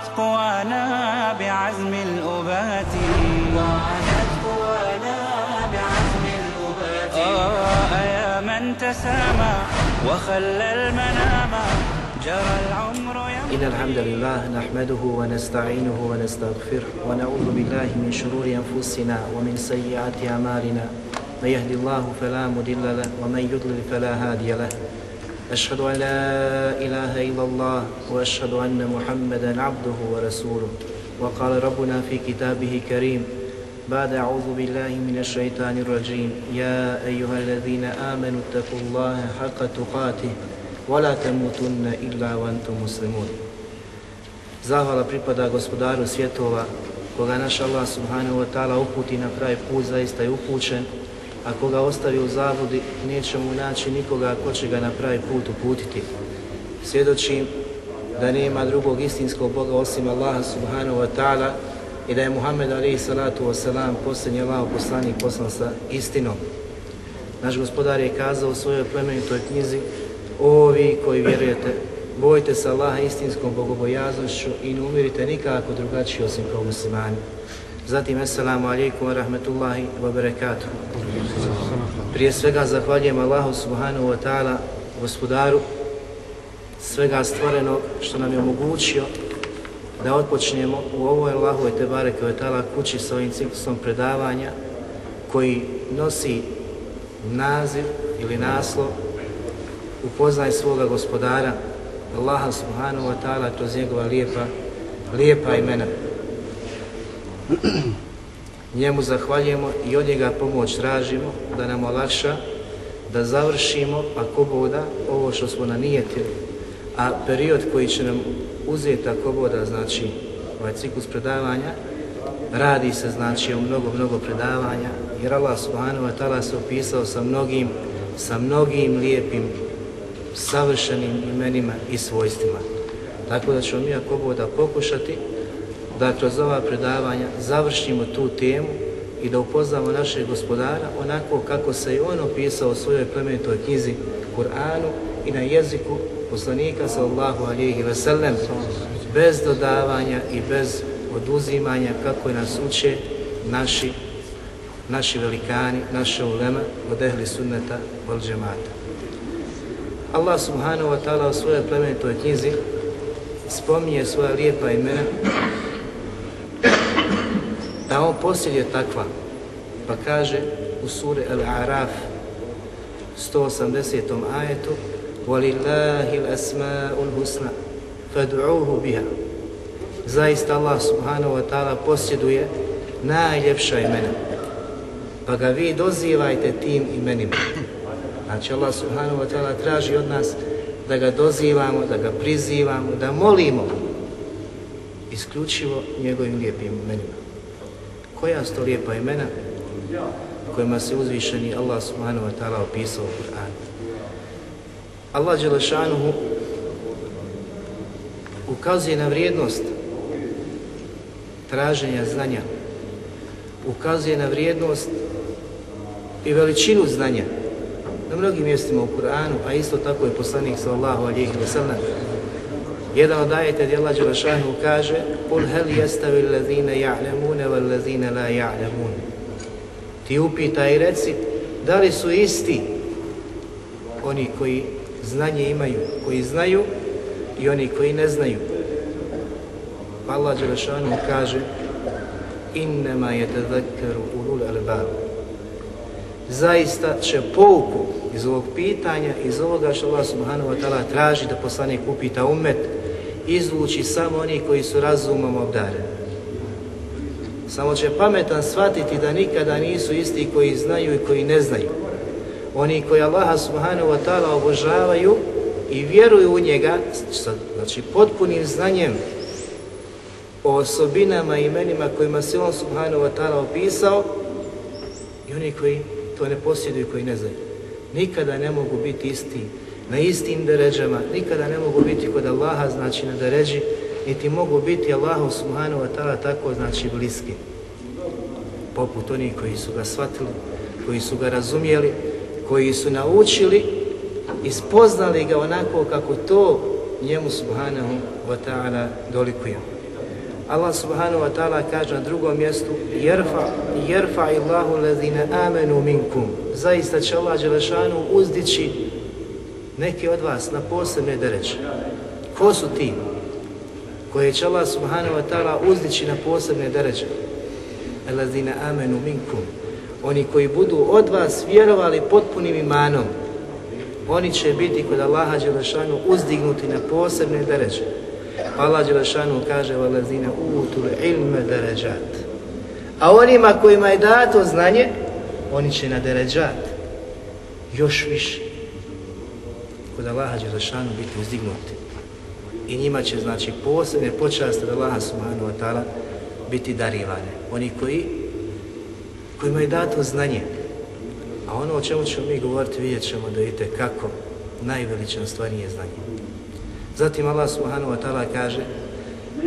وعادت قوانا بعزم الأبات. وعادت قوانا بعزم الأبات آه يا من تسامى وخلى المنام. جرى العمر يمضي إن الحمد لله نحمده ونستعينه ونستغفره ونعوذ بالله من شرور أنفسنا ومن سيئات أعمالنا. من يهد الله فلا مضل له ومن يضلل فلا هادي له. أشهد أن لا إله إلا الله وأشهد أن محمدا عبده ورسوله وقال ربنا في كتابه كريم بعد أعوذ بالله من الشيطان الرجيم يا أيها الذين آمنوا اتقوا الله حق تقاته ولا تموتن إلا وأنتم مسلمون Zahvala pripada gospodaru svjetova, koga naš Allah subhanahu wa ta'ala uputi na pravi put, zaista je upućen, a koga ostavi u zabludi, neće mu naći nikoga ko će ga na pravi put uputiti. Svjedočim da nema drugog istinskog Boga osim Allaha subhanahu wa ta'ala i da je Muhammed alaihi salatu wasalam posljednji Allah poslanik poslan sa istinom. Naš gospodar je kazao u svojoj plemenitoj knjizi O vi koji vjerujete, bojte se Allaha istinskom bogobojaznošću i ne umirite nikako drugačiji osim kao muslimani. Zatim, assalamu alaikum wa rahmetullahi wa barakatuh. Prije svega zahvaljujem Allahu subhanahu wa ta'ala, gospodaru svega stvorenog što nam je omogućio da otpočnemo u ovoj te bareke wa ta'ala kući sa ovim ciklusom predavanja koji nosi naziv ili naslov upoznaj svoga gospodara Allaha subhanahu wa ta'ala kroz njegova lijepa, lijepa imena. Njemu zahvaljujemo i od njega pomoć tražimo da nam olakša da završimo ako boda ovo što smo nanijetili. A period koji će nam uzeti ako boda, znači ovaj ciklus predavanja, radi se znači o mnogo, mnogo predavanja jer Allah subhanahu wa ta'ala se opisao sa mnogim, sa mnogim lijepim savršenim imenima i svojstvima. Tako da ćemo mi ako boda pokušati da kroz ova predavanja završimo tu temu i da upoznamo našeg gospodara onako kako se i on opisao u svojoj plemenitoj knjizi Kur'anu i na jeziku poslanika sallallahu alihi wasallam bez dodavanja i bez oduzimanja kako nas uče naši, naši velikani, naše ulema od ehli sunneta wal džemata. Allah subhanahu wa ta'ala u svojoj plemenitoj knjizi spominje svoja lijepa imena da on posjeduje takva. Pa kaže u suri Al-A'raf 180. ajetu وَلِلَّهِ الْأَسْمَاءُ الْحُسْنَى فَدْعُوهُ بِهَا Zaista Allah subhanahu wa ta'ala posjeduje najljepša imena. Pa ga vi dozivajte tim imenima. Znači Allah subhanahu wa ta'ala traži od nas da ga dozivamo, da ga prizivamo, da molimo isključivo njegovim lijepim imenima. Koja su to lijepa imena kojima se uzvišeni Allah subhanahu wa ta'ala opisao u Kur'anu? Allah Đelešanuhu ukazuje na vrijednost traženja znanja, ukazuje na vrijednost i veličinu znanja na mnogim mjestima u Kur'anu, a isto tako je poslanik sallallahu alihi wa sallam. Jedan od ajeta gdje Allah Đelešanu kaže قُلْ هَلْ يَسْتَوِ الَّذِينَ يَعْلَمُونَ وَالَّذِينَ لَا يَعْلَمُونَ Ti upitaj i reci, da li su isti oni koji znanje imaju, koji znaju i oni koji ne znaju. Pa Allah Đelešanu kaže إِنَّمَا يَتَذَكَّرُ أُولُو الْأَلْبَابِ Zaista će pouku iz ovog pitanja, iz ovoga što Allah subhanahu wa ta'ala traži da poslanik upita umet, izvući samo oni koji su razumom obdareni. Samo će pametan shvatiti da nikada nisu isti koji znaju i koji ne znaju. Oni koji Allaha subhanahu wa ta'ala obožavaju i vjeruju u njega, znači potpunim znanjem o osobinama i imenima kojima se on subhanahu wa ta'ala opisao i oni koji to ne posjeduju koji ne znaju. Nikada ne mogu biti isti na istim deređama, nikada ne mogu biti kod Allaha, znači na deređi, niti mogu biti Allahu subhanahu wa ta'ala tako, znači bliski. Poput onih koji su ga shvatili, koji su ga razumjeli, koji su naučili i spoznali ga onako kako to njemu subhanahu wa ta'ala dolikuje. Allah subhanahu wa ta'ala kaže na drugom mjestu jerfa, jerfa illahu lezine amenu minkum. Zaista će Allah Đelešanu uzdići neke od vas na posebne dereće. Ko su ti koje će Allah subhanahu wa ta'ala uzdići na posebne deređe. Elazina amenu minkum. Oni koji budu od vas vjerovali potpunim imanom, oni će biti kod Allaha Đelešanu uzdignuti na posebne deređe. Allah Đelešanu kaže Valazina utul ilme deređat. A onima kojima je dato znanje, oni će na deređat još više kod Allaha Đelešanu biti uzdignuti. I njima će znači posebne počasti od Allaha Subhanahu wa ta'ala biti darivane. Oni koji kojima je dato znanje. A ono o čemu ćemo mi govoriti vidjet ćemo da vidite kako najveličanstvenije znanje. Zatim Allah subhanahu wa ta'ala kaže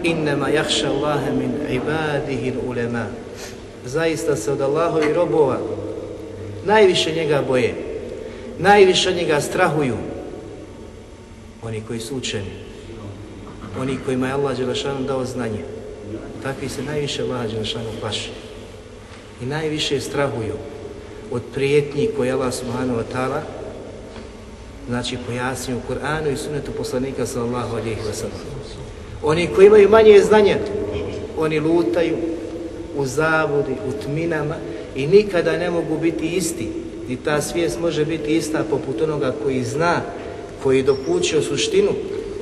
Innama jahša Allahe min ibadihi ulema Zaista se od Allahovi robova najviše njega boje, najviše njega strahuju oni koji su učeni, oni kojima je Allah Đelešanu dao znanje. Takvi se najviše Allah Đelešanu plaši i najviše strahuju od prijetnji koje Allah subhanahu wa ta'ala znači pojasnio u Kur'anu i sunetu poslanika sallallahu alejhi ve sellem. Oni koji imaju manje znanja, oni lutaju u zavodi, u tminama i nikada ne mogu biti isti. I ta svijest može biti ista poput onoga koji zna, koji je dokučio suštinu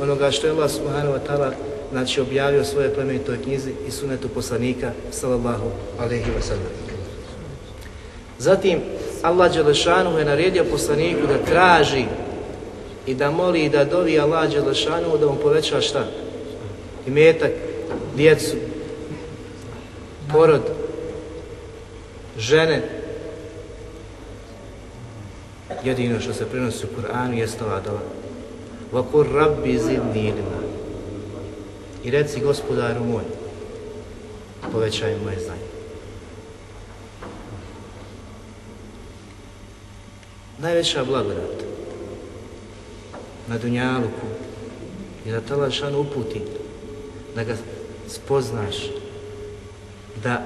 onoga što je Allah subhanahu wa ta'ala znači objavio svoje plemenitoj knjizi i sunetu poslanika sallallahu alejhi ve sellem. Zatim Allah Đelešanu je naredio poslaniku da traži i da moli i da dovi Allah Đelešanu da mu poveća šta? Imetak, djecu, porod, žene. Jedino što se prenosi u Kur'anu je ova dova. Vakur rabbi zidni ilma. I reci gospodaru moj, povećaj moje znanje. Najveća blagodat na Dunjaluku i da Allah uputi, da ga spoznaš, da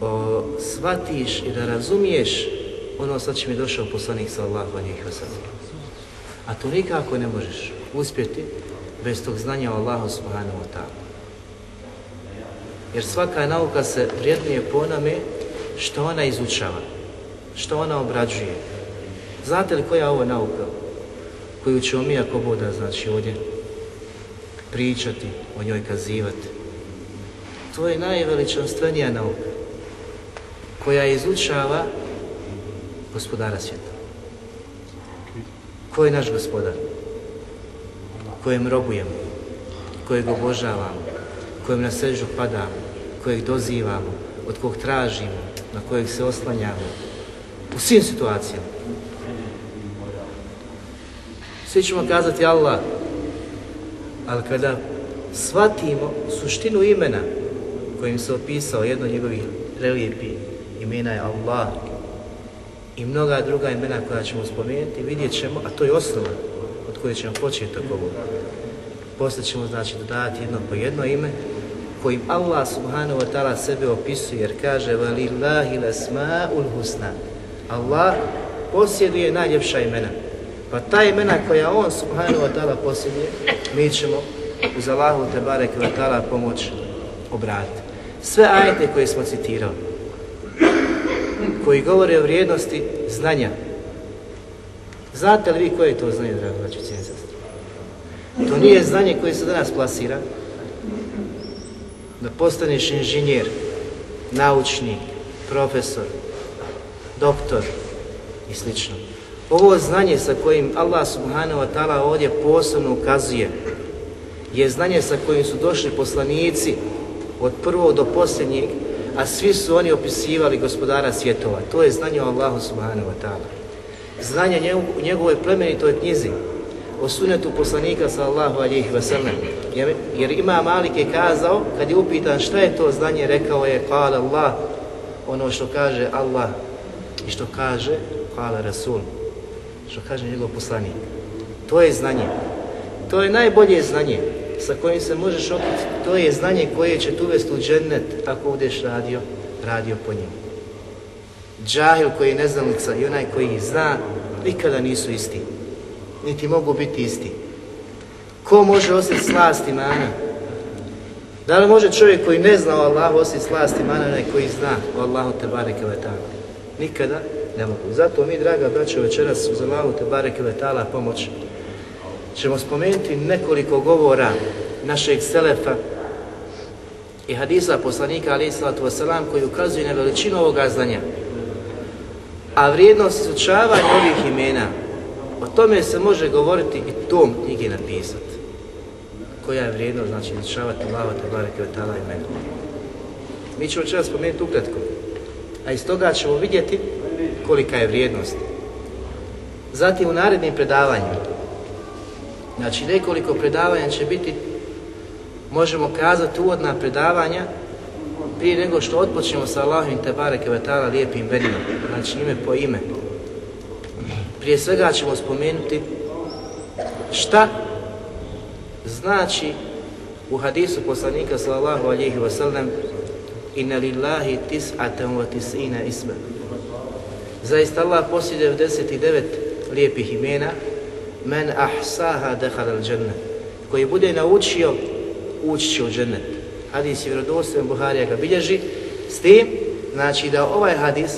o, shvatiš i da razumiješ ono sad će mi došao poslanik sallahu alijih wasallam. A to nikako ne možeš uspjeti bez tog znanja o Allahu subhanahu wa ta'ala. Jer svaka nauka se vrijednije po onome što ona izučava, što ona obrađuje. Znate li koja je ovo nauka? koju ćemo mi ako boda, znači ovdje pričati, o njoj kazivati. To je najveličanstvenija nauka koja izučava gospodara svijeta. Ko je naš gospodar? Kojem robujemo, kojeg obožavamo, kojem na sežu padamo, kojeg dozivamo, od kog tražimo, na kojeg se oslanjamo. U svim situacijama. Svi ćemo kazati Allah, ali kada shvatimo suštinu imena kojim se opisao jedno od njegovih prelijepi imena je Allah i mnoga druga imena koja ćemo spomenuti, vidjet ćemo, a to je osnova od koje ćemo početi tako ovo. Poslije ćemo znači dodati jedno po jedno ime kojim Allah subhanahu wa ta'ala sebe opisuje jer kaže valillahi lasma'ul husna Allah posjeduje najljepša imena pa ta imena koja on subhanahu wa ta'ala posjeduje, mi ćemo uz Allahu te bareke wa ta'ala pomoć obratiti. Sve ajete koje smo citirali, koji govore o vrijednosti znanja, znate li vi koje je to znanje, drago braći To nije znanje koje se danas plasira, da postaneš inženjer, naučnik, profesor, doktor i slično. Ovo znanje sa kojim Allah subhanahu wa ta'ala ovdje posebno ukazuje je znanje sa kojim su došli poslanici od prvog do posljednjeg, a svi su oni opisivali gospodara svjetova. To je znanje o Allahu subhanahu wa ta'ala. Znanje u njegovoj plemenitoj knjizi, o sunetu poslanika sallahu alihi wasallam. Jer, jer ima Malik je kazao, kad je upitan šta je to znanje, rekao je kala Allah, ono što kaže Allah i što kaže kala Rasul, što kaže njegov poslanik. To je znanje. To je najbolje znanje sa kojim se možeš okriti. To je znanje koje će tu uvesti u džennet ako budeš radio, radio po njemu. Džahil koji je neznalica i onaj koji zna, nikada nisu isti. Niti mogu biti isti. Ko može osjetiti slast imana? Da li može čovjek koji ne zna o Allahu osjetiti slast imana, onaj koji zna o Allahu te bareke Nikada ne mogu. Zato mi, draga braćo, večeras uz Allahu te bareke pomoć ćemo spomenuti nekoliko govora našeg selefa i hadisa poslanika alaih sallatu wasalam koji ukazuje na veličinu ovoga znanja. A vrijednost izučavanja ovih imena, o tome se može govoriti i tom knjige napisati. Koja je vrijednost, znači izučavati Allaha te ta'ala imena. Mi ćemo čeras spomenuti ukratko, a iz toga ćemo vidjeti kolika je vrijednost. Zatim u narednim predavanjima, znači nekoliko predavanja će biti, možemo kazati uvodna predavanja, prije nego što odpočnemo sa Allahovim Tebare Kevetala lijepim imenima, znači ime po ime. Prije svega ćemo spomenuti šta znači u hadisu poslanika sallallahu alihi wasallam inna lillahi tis'atan wa tis'ina isma. Zaista Allah posjeduje 99 lijepih imena, men ahsaha dehal al džennet. Koji bude naučio, ući će u džennet. Hadis je vjerodostojan, Buharija ga bilježi, s tim, znači da ovaj hadis,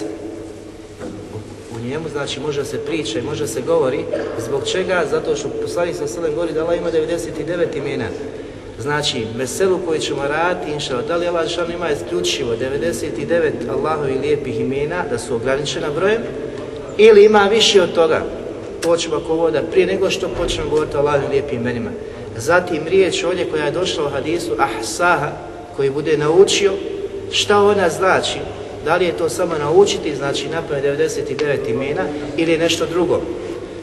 u njemu znači može se priča i može se govori, zbog čega? Zato što poslanik sa selem govori da Allah ima 99 imena. Znači, meselu koju ćemo raditi, inša da li Allah ima isključivo 99 Allahovi lijepih imena, da su ograničena brojem, ili ima više od toga, to ćemo ako voda, prije nego što počnemo govoriti o Allahovim lijepim imenima. Zatim riječ ovdje koja je došla u hadisu ahsaha, koji bude naučio šta ona znači, da li je to samo naučiti, znači napraviti 99 imena ili nešto drugo.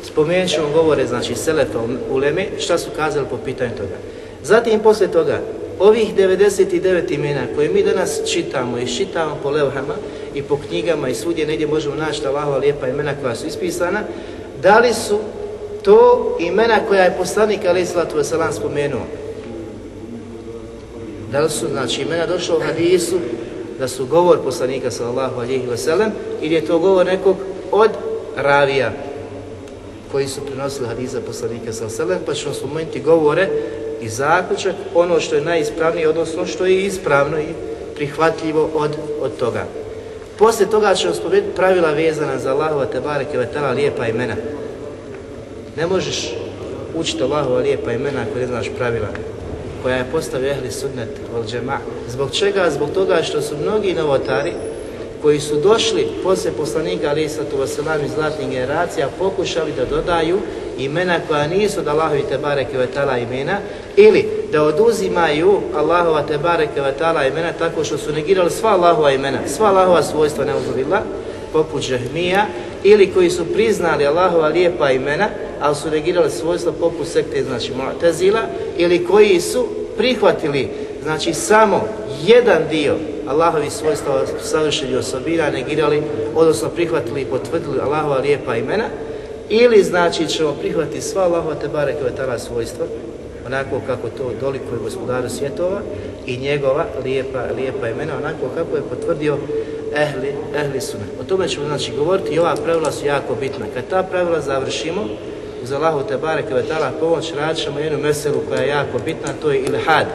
Spomenut ćemo govore, znači Selefa Uleme, šta su kazali po pitanju toga. Zatim poslije toga, ovih 99 imena koje mi danas čitamo i čitamo po levhama i po knjigama i svudje negdje možemo naći Allahova lijepa imena koja su ispisana, da li su to imena koja je poslanik Ali Islatu Veselan spomenuo? Da li su, znači, imena došlo u hadisu da su govor poslanika sallallahu alihi wasallam ili je to govor nekog od ravija koji su prenosili hadisa poslanika sallallahu alihi pa ćemo spomenuti govore i zaključak, ono što je najispravnije, odnosno što je ispravno i prihvatljivo od, od toga. Poslije toga ćemo spomenuti pravila vezana za Allahova te bareke lijepa imena. Ne možeš učiti Allahova lijepa imena ako ne znaš pravila koja je postavio ehli sunnet od džema. Zbog čega? Zbog toga što su mnogi novotari koji su došli poslije poslanika ali sallatu wasalam iz zlatnih generacija pokušali da dodaju imena koja nisu od Allahovi te bareke imena ili da oduzimaju Allahova te bareke imena tako što su negirali sva Allahova imena, sva Allahova svojstva neuzubila poput Žehmija ili koji su priznali Allahova lijepa imena ali su negirali svojstva poput sekte znači Mu'tazila ili koji su prihvatili znači samo jedan dio Allahovi svojstva savršenih osobina negirali, odnosno prihvatili i potvrdili Allahova lijepa imena, ili znači ćemo prihvatiti sva Allahova te bareke svojstva, onako kako to dolikuje gospodaru svjetova i njegova lijepa, lijepa imena, onako kako je potvrdio ehli, ehli sunet. O tome ćemo znači govoriti i ova pravila su jako bitna. Kad ta pravila završimo, uz Allahu te bareke pomoć radit ćemo jednu meselu koja je jako bitna, to je ilhad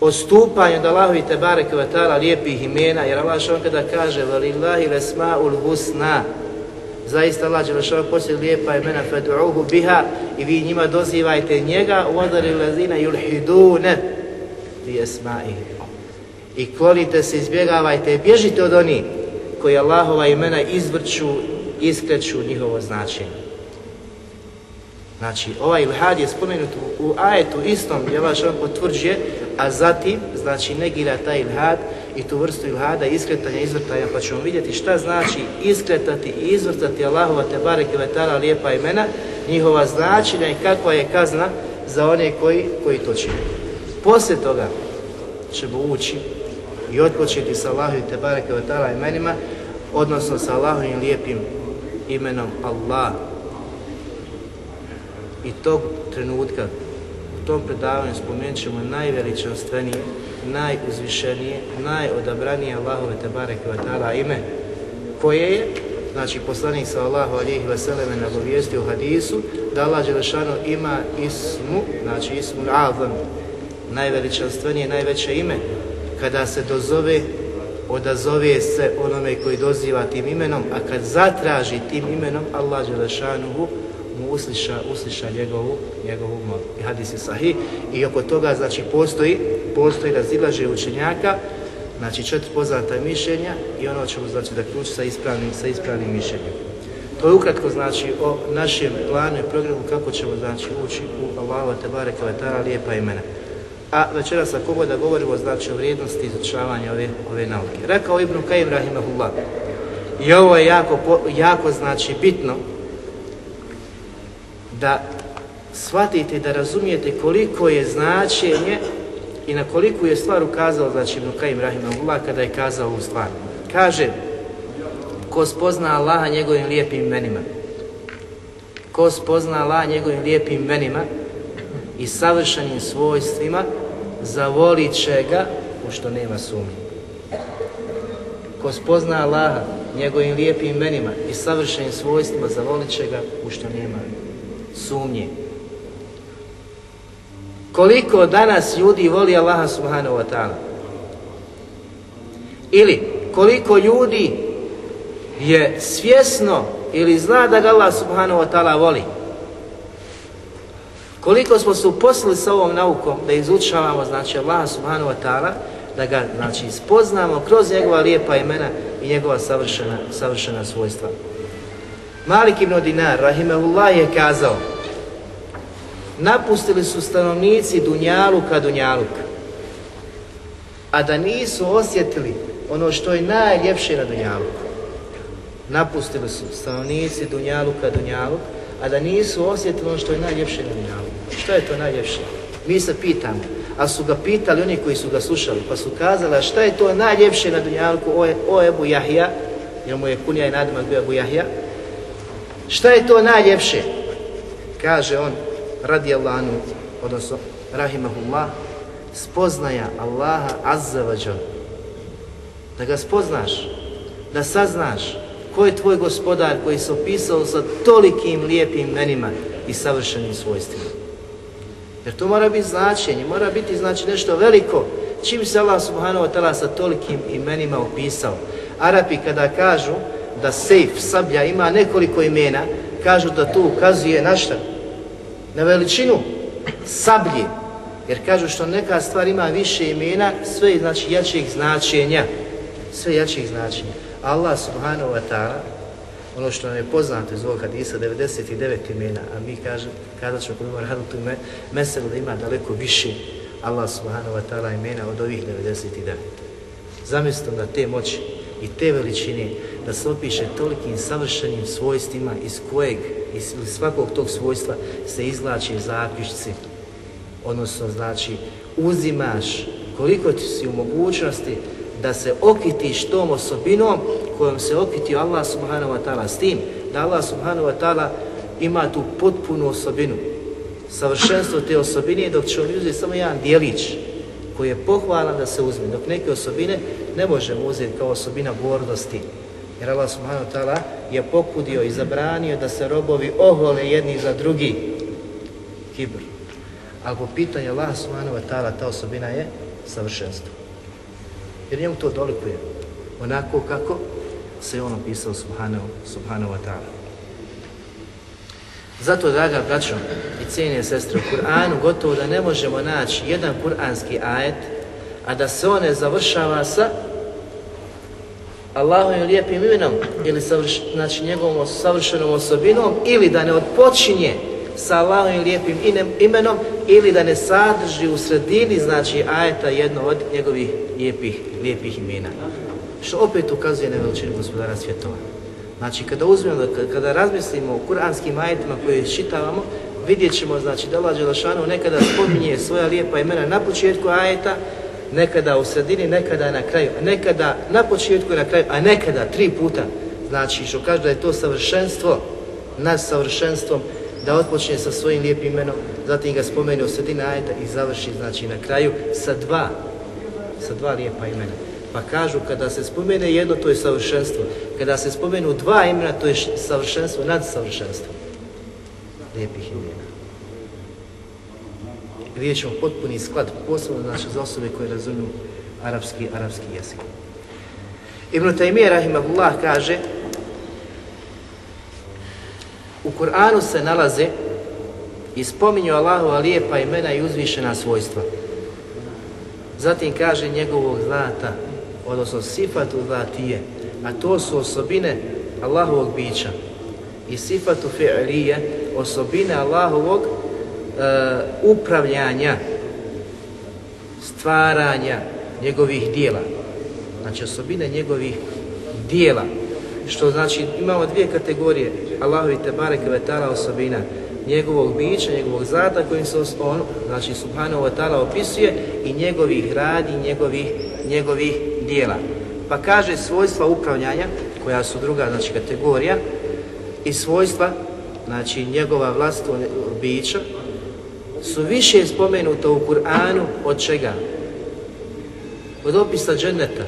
odstupanje od Allahovi te bareke lijepih imena, jer Allah što kada kaže velillahi lesma'ul husna zaista Allah Đelešava poslije lijepa imena fad'uhu biha i vi njima dozivajte njega wadari lazina yulhidune bi esma'ihi i klonite se, izbjegavajte, bježite od onih koji Allahova imena izvrću iskreću njihovo značenje. Znači, ovaj ilhad je spomenut u ajetu istom gdje vaš on potvrđuje, a zatim, znači, negira taj ilhad i tu vrstu ilhada, iskretanja, izvrtanja, pa ćemo vidjeti šta znači iskretati i izvrtati Allahova te bareke vetara lijepa imena, njihova značenja i kakva je kazna za one koji, koji to čine. Poslije toga ćemo ući i odpočeti sa Allahovim te bareke vetara imenima, odnosno sa Allahovim lijepim imenom Allah, i tog trenutka, u tom predavanju spomenut ćemo najveličanstvenije, najuzvišenije, najodabranije Allahove Tebare Kvatala ime, koje je, znači poslanik sa Allahu alihi vseleme nagovijestio u hadisu, da Allah Đelešanu ima ismu, znači ismu azam, najveličanstvenije, najveće ime, kada se dozove, odazove se onome koji doziva tim imenom, a kad zatraži tim imenom, Allah Đelešanuhu mu usliša, usliša njegovu, njegovu. I hadis je sahih i oko toga znači postoji, postoji razilaže učenjaka, znači četiri poznata mišljenja i ono ćemo znači da ključi sa ispravnim, sa ispravnim mišljenjem. To je ukratko znači o našem planu i programu kako ćemo znači ući u Allahu te bareke ve lijepa imena. A večeras ako da govorimo znači o vrijednosti izučavanja ove, ove nauke. Rekao Ibn Kajim Rahimahullah. I ovo je jako, jako znači bitno da shvatite da razumijete koliko je značenje i na koliko je stvar ukazao, znači Ibn Kajim Rahimahullah kada je kazao ovu stvar. Kaže, ko spozna Allaha njegovim lijepim imenima, ko spozna Allaha njegovim lijepim imenima i savršenim svojstvima, zavolit će ga u što nema sumnje. Ko spozna Allaha njegovim lijepim imenima i savršenim svojstvima, zavolit će ga u što nema sumnje. Koliko danas ljudi voli Allaha subhanahu wa ta'ala? Ili koliko ljudi je svjesno ili zna da ga Allah subhanahu wa ta'ala voli? Koliko smo se uposlili sa ovom naukom da izučavamo znači Allaha subhanahu wa ta'ala, da ga znači spoznamo kroz njegova lijepa imena i njegova savršena, savršena svojstva. Malik ibn Dinar, rahimahullah, je kazao napustili su stanovnici Dunjaluka Dunjaluka, a da nisu osjetili ono što je najljepše na Dunjaluku. Napustili su stanovnici Dunjaluka Dunjaluk, a da nisu osjetili ono što je najljepše na Dunjaluku. Što je to najljepše? Mi se pitamo, a su ga pitali oni koji su ga slušali, pa su kazali šta je to najljepše na Dunjaluku, o, o Ebu Jahja, jer mu je kunija i nadimak bio Ebu Šta je to najljepše? Kaže on, radi Allahanu, odnosno, rahimahullah, spoznaja Allaha azza wa Da ga spoznaš, da saznaš ko je tvoj gospodar koji se opisao sa tolikim lijepim imenima i savršenim svojstvima. Jer to mora biti značenje, mora biti znači nešto veliko. Čim se Allah subhanahu wa ta'ala sa tolikim imenima opisao. Arapi kada kažu da sejf, sablja ima nekoliko imena, kažu da to ukazuje na šta? Na veličinu sablje. Jer kažu što neka stvar ima više imena, sve znači jačih značenja. Sve jačih značenja. Allah subhanahu wa ta'ala, ono što nam je poznato iz ovog hadisa, 99 imena, a mi kažemo, kada ćemo kod Umar tu meselu da ima daleko više Allah subhanahu wa ta'ala imena od ovih 99. Zamislite da te moći i te veličine da se opiše tolikim savršenim svojstvima iz kojeg, iz svakog tog svojstva se izlači zaključci. Odnosno, znači, uzimaš koliko ti si u mogućnosti da se okitiš tom osobinom kojom se okitio Allah subhanahu wa ta'ala s tim da Allah subhanahu wa ta'ala ima tu potpunu osobinu. Savršenstvo te osobine dok će on uzeti samo jedan dijelić koji je pohvalan da se uzme, dok neke osobine ne možemo uzeti kao osobina gordosti. Jer Allah subhanahu wa ta'ala je pokudio i zabranio da se robovi ohole jedni za drugi. Kibr. Ali po pitanju Allah subhanahu wa ta'ala ta osobina je savršenstvo. Jer njemu to dolikuje. Onako kako se on opisao subhanahu, subhanahu wa ta'ala. Zato, draga braćo i cijenije sestre, u Kur'anu gotovo da ne možemo naći jedan kuranski ajet, a da se on ne završava sa Allahovim lijepim imenom ili savrš, znači njegovom savršenom osobinom ili da ne odpočinje sa Allahovim lijepim imenom ili da ne sadrži u sredini znači ajeta jedno od njegovih lijepih, lijepih imena. Što opet ukazuje na veličinu gospodara svjetova. Znači kada uzmemo, kada razmislimo o kuranskim ajetima koje čitavamo, vidjet ćemo znači da Allah Đelešanu nekada spominje svoja lijepa imena na početku ajeta, nekada u sredini, nekada na kraju, nekada na početku i na kraju, a nekada tri puta. Znači što kaže da je to savršenstvo nad savršenstvom, da otpočne sa svojim lijepim imenom, zatim ga spomene u sredini ajeta i završi znači na kraju sa dva, sa dva lijepa imena. Pa kažu kada se spomene jedno to je savršenstvo, kada se spomenu dva imena to je savršenstvo nad savršenstvom lijepih imena. Vidjet ćemo potpuni sklad, posebno znači za osobe koje razumiju arapski, arapski jezik. Ibn Taymiye rahimahullah kaže u Kur'anu se nalaze i spominju Allahova lijepa imena i uzvišena svojstva. Zatim kaže njegovog zlata, odnosno sifatu zlatije, a to su osobine Allahovog bića i sifatu fi'lije, osobine Allahovog upravljanja, stvaranja njegovih dijela. Znači osobine njegovih dijela. Što znači imamo dvije kategorije Allahovi te bareke vetala osobina njegovog bića, njegovog zata kojim se on, znači subhanahu wa ta'ala opisuje i njegovih radi, njegovih, njegovih dijela. Pa kaže svojstva upravljanja, koja su druga znači kategorija, i svojstva, znači njegova vlastnog bića, su više spomenuta u Kur'anu od čega? Od opisa dženeta,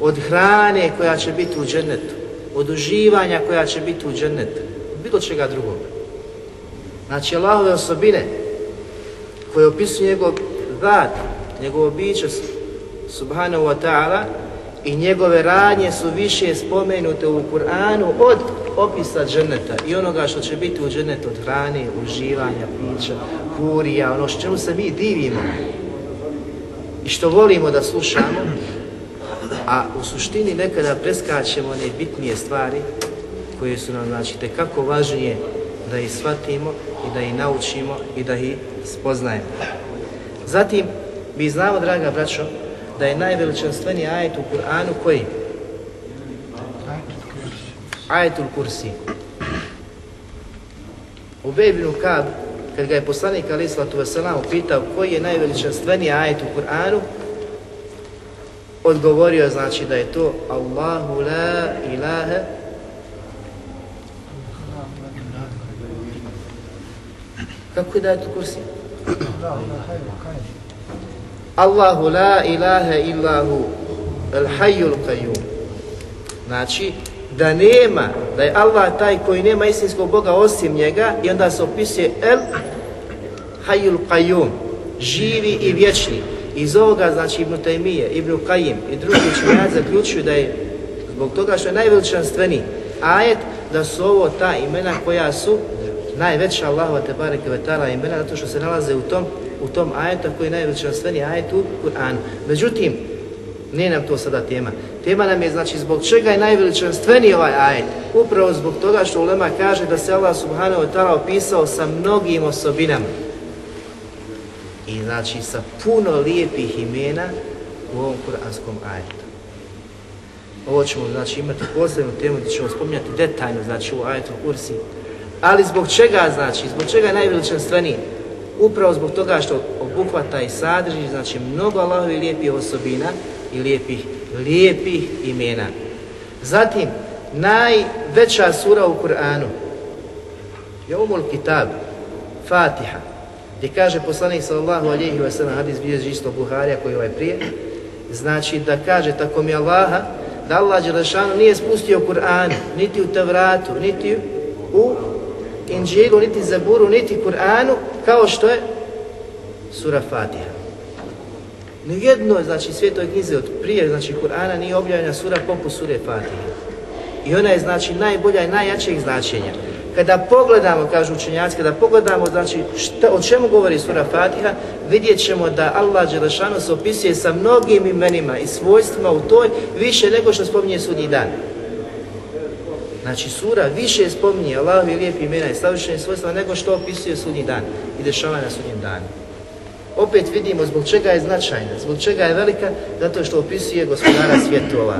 od hrane koja će biti u džennetu, od uživanja koja će biti u džennetu, bilo čega drugog. Znači Allahove osobine koje opisuju njegov rad, njegovo biće subhanahu wa ta'ala i njegove radnje su više spomenute u Kur'anu od opisa dženeta i onoga što će biti u dženetu od hrane, uživanja, pića, kurija, ono što čemu se mi divimo i što volimo da slušamo, a u suštini nekada preskačemo one bitnije stvari koje su nam znači kako važnije da ih shvatimo i da ih naučimo i da ih spoznajemo. Zatim, mi znamo, draga braćo, da je najveličanstveniji ajet u Kur'anu koji? Ajetul Kursi. U Bejbinu Kab, kad ga je poslanik Ali Islatu Veselam pitao koji je najveličanstveniji ajet u Kur'anu, odgovorio znači da je to Allahu la ilaha Kako je da je to kursi? Allahu la ilaha illahu al hayyul qayyum. Znači, da nema, da je Allah taj koji nema istinskog Boga osim njega i onda se opisuje el hayyul qayyum, živi i vječni. Iz ovoga, znači Ibn Taymije, Ibn Qayyim i drugi učenjaci zaključuju da je zbog toga što je najveličanstveniji ajet, da su ovo ta imena koja su najveća Allahova te bareke imena zato što se nalaze u tom u tom ajetu koji je najveličanstveniji ajet u Kur'anu. Međutim, nije nam to sada tema. Tema nam je znači zbog čega je najveličanstveniji ovaj ajet. Upravo zbog toga što Ulema kaže da se Allah subhanahu wa ta'ala opisao sa mnogim osobinama. I znači sa puno lijepih imena u ovom kuranskom ajetu. Ovo ćemo znači imati posebnu temu gdje ćemo spominjati detaljno znači u ajetu kursi. Ali zbog čega znači, zbog čega je najveličanstveniji? Upravo zbog toga što obuhvata i sadrži znači mnogo Allahovi lijepih osobina i lijepih, lijepih imena. Zatim, najveća sura u Kur'anu je Umul Kitab, Fatiha, gdje kaže poslanik sallallahu alihi wa sallam, hadis bilježi isto Buharija koji je ovaj prije, znači da kaže tako mi Allaha, da Allah Đelešanu nije spustio Kur'an, niti u Tevratu, niti u Inđilu, niti Zaburu, niti Kur'anu, kao što je sura Fatiha. Nijedno, znači, svijetoj knjize od prije, znači, Kur'ana nije objavljena sura poput sure Fatiha. I ona je, znači, najbolja i najjačeg značenja. Kada pogledamo, kažu učenjaci, kada pogledamo znači šta, o čemu govori sura Fatiha, vidjet ćemo da Allah Đelešanu se opisuje sa mnogim imenima i svojstvima u toj više nego što spominje sudnji dan. Znači sura više spominje Allahu i lijepi imena i savršenih svojstva nego što opisuje sudnji dan i dešavanja na sudnjem danu. Opet vidimo zbog čega je značajna, zbog čega je velika, zato što opisuje gospodara svjetova,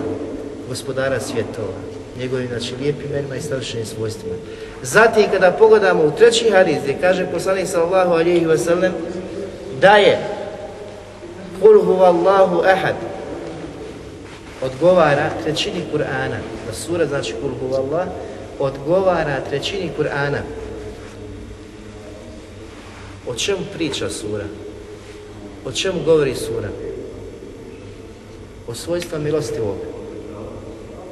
gospodara svjetova, njegovim znači lijepim imenima i savršenim svojstvima. Zatim kada pogledamo u treći hadis gdje kaže poslanik sallallahu alejhi ve sellem da je Kul huvallahu ahad odgovara trećini Kur'ana. Sura znači Kul huvallah odgovara trećini Kur'ana. O čemu priča sura? O čemu govori sura? O svojstva milostivog.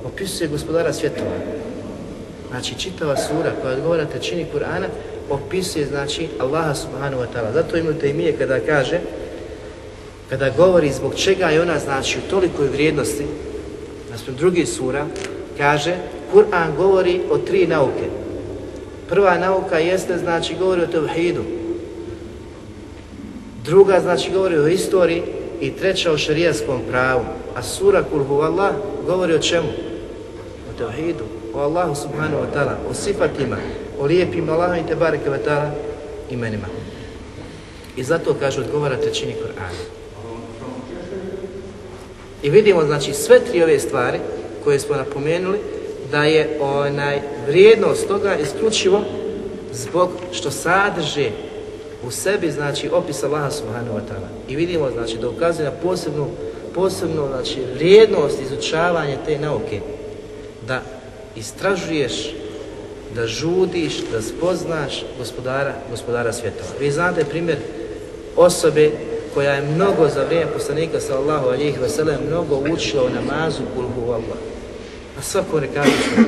Opisuje gospodara svjetova. Znači, čitava sura koja odgovara trećini Kur'ana opisuje, znači, Allaha subhanahu wa ta'ala. Zato Ibn Taymije kada kaže, kada govori zbog čega je ona, znači, u tolikoj vrijednosti, naspram drugih sura, kaže, Kur'an govori o tri nauke. Prva nauka jeste, znači, govori o tevhidu. Druga, znači, govori o istoriji i treća o šarijaskom pravu. A sura Kul Allah govori o čemu? O tevhidu, o Allahu subhanahu wa ta'ala, o sifatima, o lijepim Allahom i tebareke wa ta'ala imenima. I zato kaže odgovara trećini Kur'ana. I vidimo znači sve tri ove stvari koje smo napomenuli da je onaj vrijednost toga isključivo zbog što sadrže u sebi znači opis Allaha subhanahu wa ta'ala. I vidimo znači da ukazuje na posebnu posebno znači vrijednost izučavanja te nauke da istražuješ da žudiš, da spoznaš gospodara, gospodara svjetova. Vi znate primjer osobe koja je mnogo za vrijeme poslanika sallallahu alihi wasallam mnogo učila o namazu kulhu Allah. A svako rekadu što.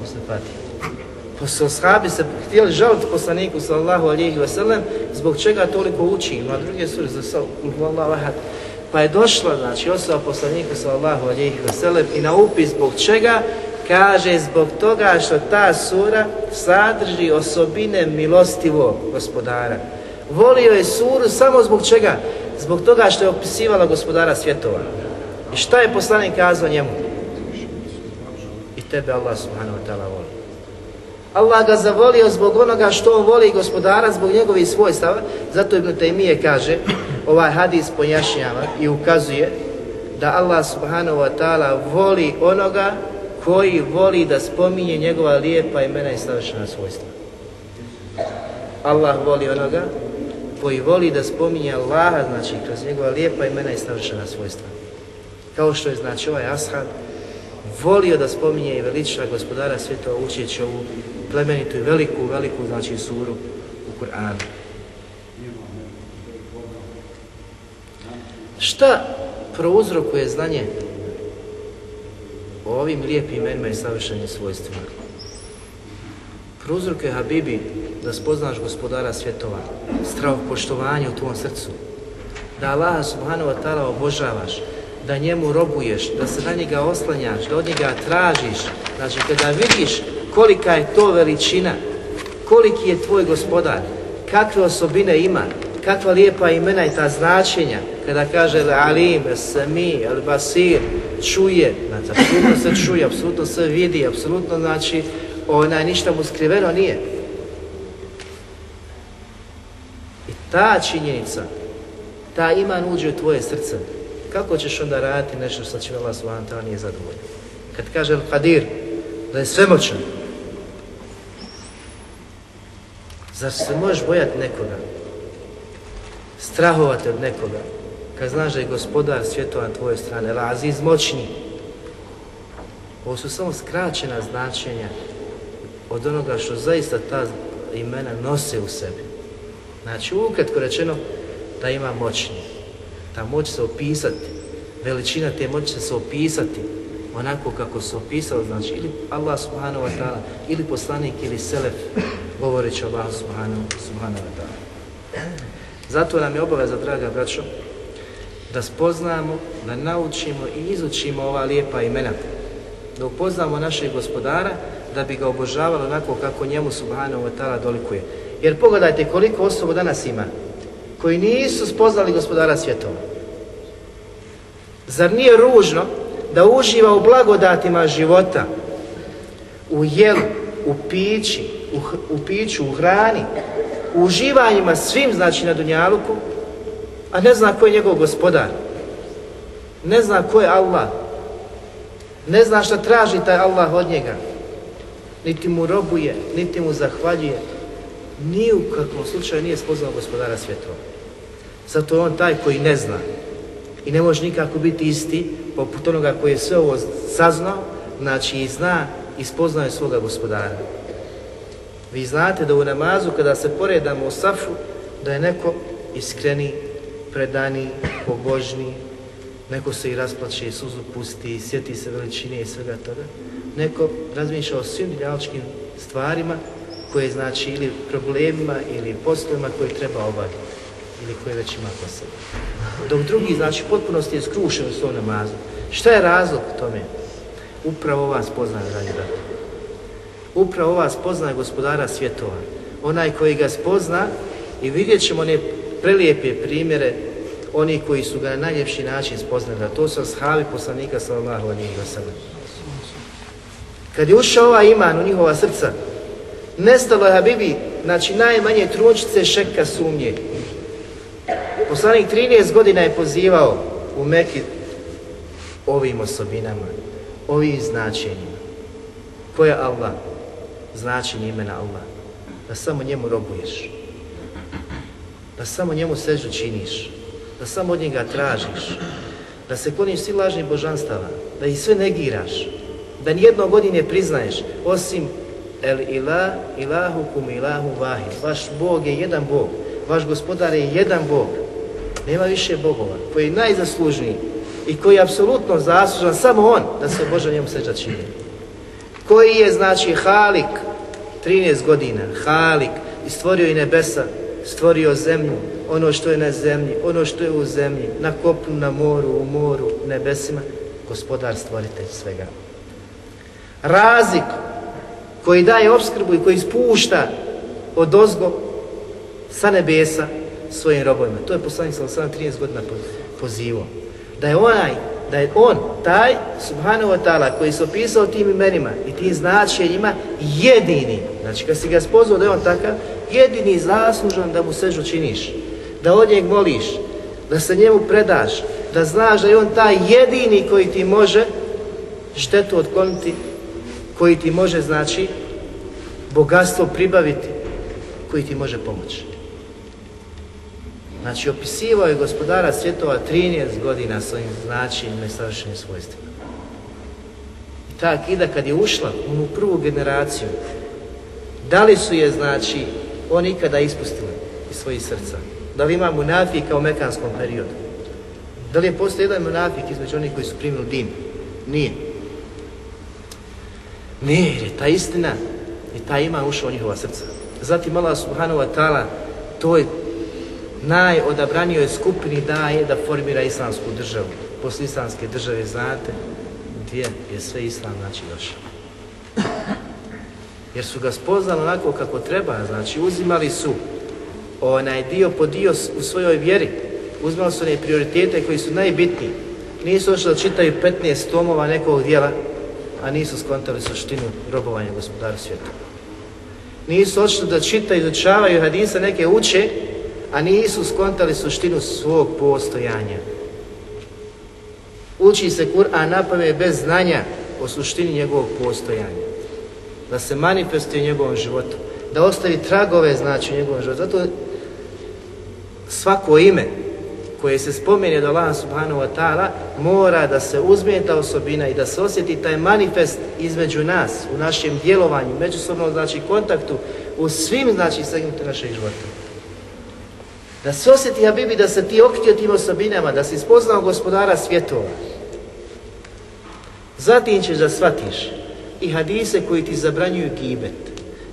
Posle Fatiha. Posle ashabi se htjeli žaliti poslaniku sallallahu alihi wasallam zbog čega toliko uči. Ima druge sure za kulhu Allah. Pa je došla, znači, osoba poslanika sallallahu alihi wasallam i na upis zbog čega kaže zbog toga što ta sura sadrži osobine milostivog gospodara. Volio je suru samo zbog čega? Zbog toga što je opisivala gospodara svjetova. I šta je poslanik kazao njemu? I tebe Allah subhanahu wa ta'ala voli. Allah ga zavolio zbog onoga što on voli gospodara, zbog njegovih svojstava. Zato Ibn Taymije kaže, ovaj hadis pojašnjava i ukazuje da Allah subhanahu wa ta'ala voli onoga koji voli da spominje njegova lijepa imena i savršena svojstva. Allah voli onoga koji voli da spominje Allaha, znači kroz njegova lijepa imena i savršena svojstva. Kao što je znači ovaj ashab volio da spominje i veliča gospodara svjetova učeći ovu plemenitu i veliku, veliku znači suru u Kur'anu. Šta prouzrokuje znanje o ovim lijepim imenima i savršenim svojstvima. Prouzrok je Habibi da spoznaš gospodara svjetova, strah poštovanje u tvom srcu, da Allah subhanahu wa ta'ala obožavaš, da njemu robuješ, da se na njega oslanjaš, da od njega tražiš. Znači, kada vidiš kolika je to veličina, koliki je tvoj gospodar, kakve osobine ima, kakva lijepa imena i ta značenja, kada kaže Alim, Sami, Al Basir, čuje, znači apsolutno se čuje, apsolutno se vidi, apsolutno znači ona ništa mu skriveno nije. I ta činjenica, ta iman uđe u tvoje srce. Kako ćeš onda raditi nešto što će Allah subhanahu nije zadovoljno? Kad kaže Al-Qadir, da je svemoćan, zar se možeš bojati nekoga? Strahovati od nekoga? kad znaš da je gospodar svjetova na tvojoj strane, Aziz moćni. Ovo su samo skraćena značenja od onoga što zaista ta imena nose u sebi. Znači, ukratko rečeno, da ima moćni. Ta moć se opisati, veličina te moći se opisati onako kako se opisao, znači ili Allah subhanahu wa ta'ala, ili poslanik, ili selef, govoreći Allah subhanahu, subhanahu wa ta'ala. Zato nam je obaveza, draga braćo, da spoznamo, da naučimo i izučimo ova lijepa imena, da upoznamo našeg gospodara, da bi ga obožavali onako kako njemu subhanahu wa ta'ala dolikuje. Jer pogledajte koliko osoba danas ima koji nisu spoznali gospodara svjetova. Zar nije ružno da uživa u blagodatima života, u jelu, u pići, u, u piću, u hrani, u uživanjima svim znači na Dunjaluku, a ne zna ko je njegov gospodar. Ne zna ko je Allah. Ne zna šta traži taj Allah od njega. Niti mu robuje, niti mu zahvaljuje. Ni u kakvom slučaju nije spoznao gospodara svjetova. Zato je on taj koji ne zna. I ne može nikako biti isti poput onoga koji je sve ovo saznao, znači i zna i spoznaje svoga gospodara. Vi znate da u namazu kada se poredamo u safu, da je neko iskreni, predani, pobožni, neko se i rasplače, suzu pusti, sjeti se veličine i svega toga. Neko razmišlja o svim stvarima koje znači ili problemima ili poslovima koje treba obaviti ili koje već ima po sebi. Dok drugi znači potpunosti je skrušen u svom namazu. Šta je razlog tome? Upravo vas poznaje, dragi. Upravo vas poznaje gospodara svjetova. Onaj koji ga spozna i vidjet ćemo one prelijepe primjere oni koji su ga na najljepši način spoznali, a to su ashabi poslanika sallallahu wa sallam. Kad je ušao ovaj iman u njihova srca, nestalo je Habibi, znači najmanje trunčice šeka sumnje. Poslanik 13 godina je pozivao u Meki ovim osobinama, ovim značenjima. Ko je Allah? Značenje imena Allah. Da samo njemu robuješ. Da samo njemu sežu činiš. Da samo od njega tražiš. Da se kloniš svi lažnih božanstava. Da ih sve negiraš. Da nijedno godine priznaješ osim El ilah, ilahu kum ilahu vahid. Vaš Bog je jedan Bog. Vaš gospodar je jedan Bog. Nema više bogova. Koji je najzaslužniji i koji je apsolutno zaslužan samo on da se Boža njemu seđa čini. Koji je znači Halik 13 godina, Halik i stvorio i nebesa, stvorio zemlju, ono što je na zemlji, ono što je u zemlji, na kopnu, na moru, u moru, nebesima, gospodar stvoritelj svega. Razik koji daje obskrbu i koji spušta od ozgo sa nebesa svojim robovima. To je poslanik sa 13 godina pozivao. Da je onaj, da je on, taj subhanahu wa ta'ala koji se opisao tim imenima i tim značenjima jedini, znači kad si ga spozvao da je on takav, jedini zaslužan da mu sežu činiš, da od njeg moliš, da se njemu predaš, da znaš da je on taj jedini koji ti može štetu otkloniti, koji ti može, znači, bogatstvo pribaviti, koji ti može pomoći. Znači, opisivao je gospodara svjetova 13 godina svojim značenjima i savršenim svojstvima. I ta akida kad je ušla u prvu generaciju, da li su je, znači, oni ikada ispustili iz svojih srca? Da li ima munafika u mekanskom periodu? Da li je postoji jedan munafik između onih koji su primili din? Nije. Nije, jer je ta istina i ta ima ušla u njihova srca. Zatim Allah subhanahu wa ta'ala toj najodabranijoj skupini daje da formira islamsku državu. Posle islamske države, znate, gdje je sve islam znači došao. Jer su ga spoznali onako kako treba, znači uzimali su onaj dio po dio u svojoj vjeri. Uzimali su one prioritete koji su najbitniji. Nisu ošli da čitaju 15 tomova nekog dijela, a nisu skontali suštinu robovanja gospodara svijeta. Nisu ošli da čitaju, izučavaju hadisa, neke uče, a nisu skontali suštinu svog postojanja. Uči se Kur'an napave bez znanja o suštini njegovog postojanja. Da se manifestuje u njegovom životu. Da ostavi tragove znači u njegovom životu. Zato svako ime koje se spomene od Allah subhanahu wa ta'ala mora da se uzme ta osobina i da se osjeti taj manifest između nas u našem djelovanju, međusobnom znači kontaktu u svim znači segmentu našeg života. Da se osjeti Habibi da se ti okitio tim osobinama, da si spoznao gospodara svjetova. Zatim ćeš da shvatiš i hadise koji ti zabranjuju gibet,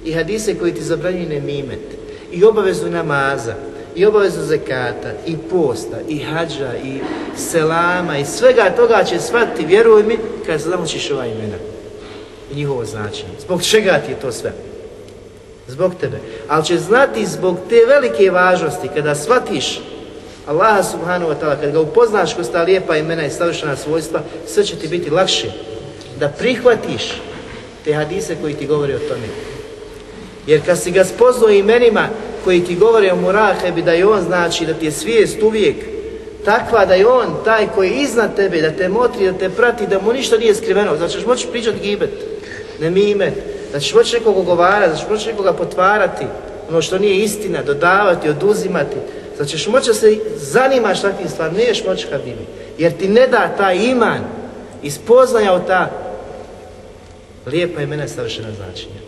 i hadise koji ti zabranjuju nemimet, i obavezu namaza, i obavezu zekata, i posta, i hađa, i selama, i svega toga će shvatiti, vjeruj mi, kad se zamočiš ova imena. i njihovo značenje. Zbog čega ti je to sve? Zbog tebe. Ali će znati zbog te velike važnosti kada shvatiš Allaha subhanahu wa ta'ala, kad ga upoznaš kroz ta lijepa imena i savršena svojstva, sve će ti biti lakše da prihvatiš te hadise koji ti govore o tome. Jer kad si ga spoznao imenima koji ti govore o murahebi, da je on znači, da ti je svijest uvijek takva da je on taj koji je iznad tebe, da te motri, da te prati, da mu ništa nije skriveno. Znači ćeš moći pričati gibet, ne mime, da ćeš moći nekog ogovarati, da ćeš moći nekoga potvarati, ono što nije istina, dodavati, oduzimati. Znači ćeš moći da se zanimaš takvim stvarima, niješ moći kad bibi. Jer ti ne da taj iman i spoznaja o ta lijepa imena savršena značenja.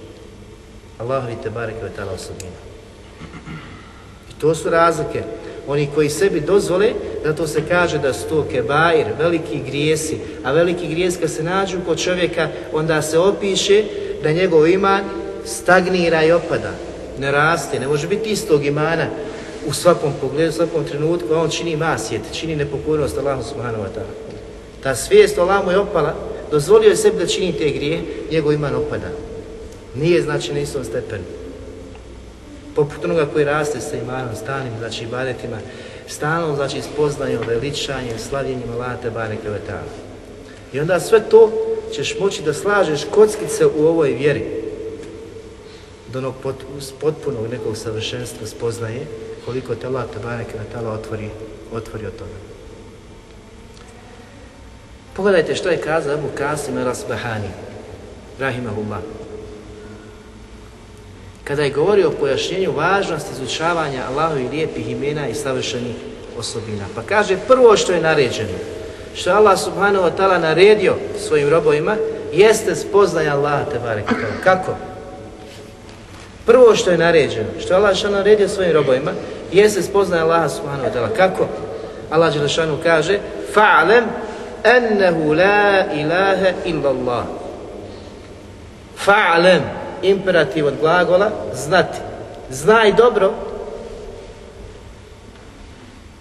Allahovi te bareke ve ta'ala osobina. To su razlike. Oni koji sebi dozvole, zato se kaže da su to kebair, veliki grijesi, a veliki grijes kad se nađu kod čovjeka, onda se opiše da njegov iman stagnira i opada, ne raste, ne može biti istog imana u svakom pogledu, u svakom trenutku, a on čini masjet, čini nepokornost Allahu subhanahu wa ta'ala. Ta svijest o Allahu je opala, dozvolio je sebi da čini te grije, njegov iman opada. Nije znači na istom stepenu. Poput onoga koji raste sa imanom, stalnim, znači ibadetima, stalnom, znači spoznajom, veličanjem, slavljenjem Allaha te bareke ve ta'ala. I onda sve to ćeš moći da slažeš kockice u ovoj vjeri do onog pot, potpunog nekog savršenstva spoznaje koliko te Allah te bareke ve ta'ala otvori, otvori od toga. Pogledajte što je kazao Abu Kasim al-Asbahani, rahimahullah. Kada je govorio o pojašnjenju važnosti izučavanja Allahovi lijepih imena i savršenih osobina. Pa kaže prvo što je naređeno, što je Allah subhanahu wa ta'ala naredio svojim robovima, jeste spoznaja Allaha te bareke Kako? Prvo što je naređeno, što je Allah što naredio svojim robovima, jeste spoznaja Allaha subhanahu wa ta'ala. Kako? Allah Đelešanu kaže, fa'alem ennehu la ilaha illa Allah. Fa'alem, imperativ od glagola, znati. Znaj dobro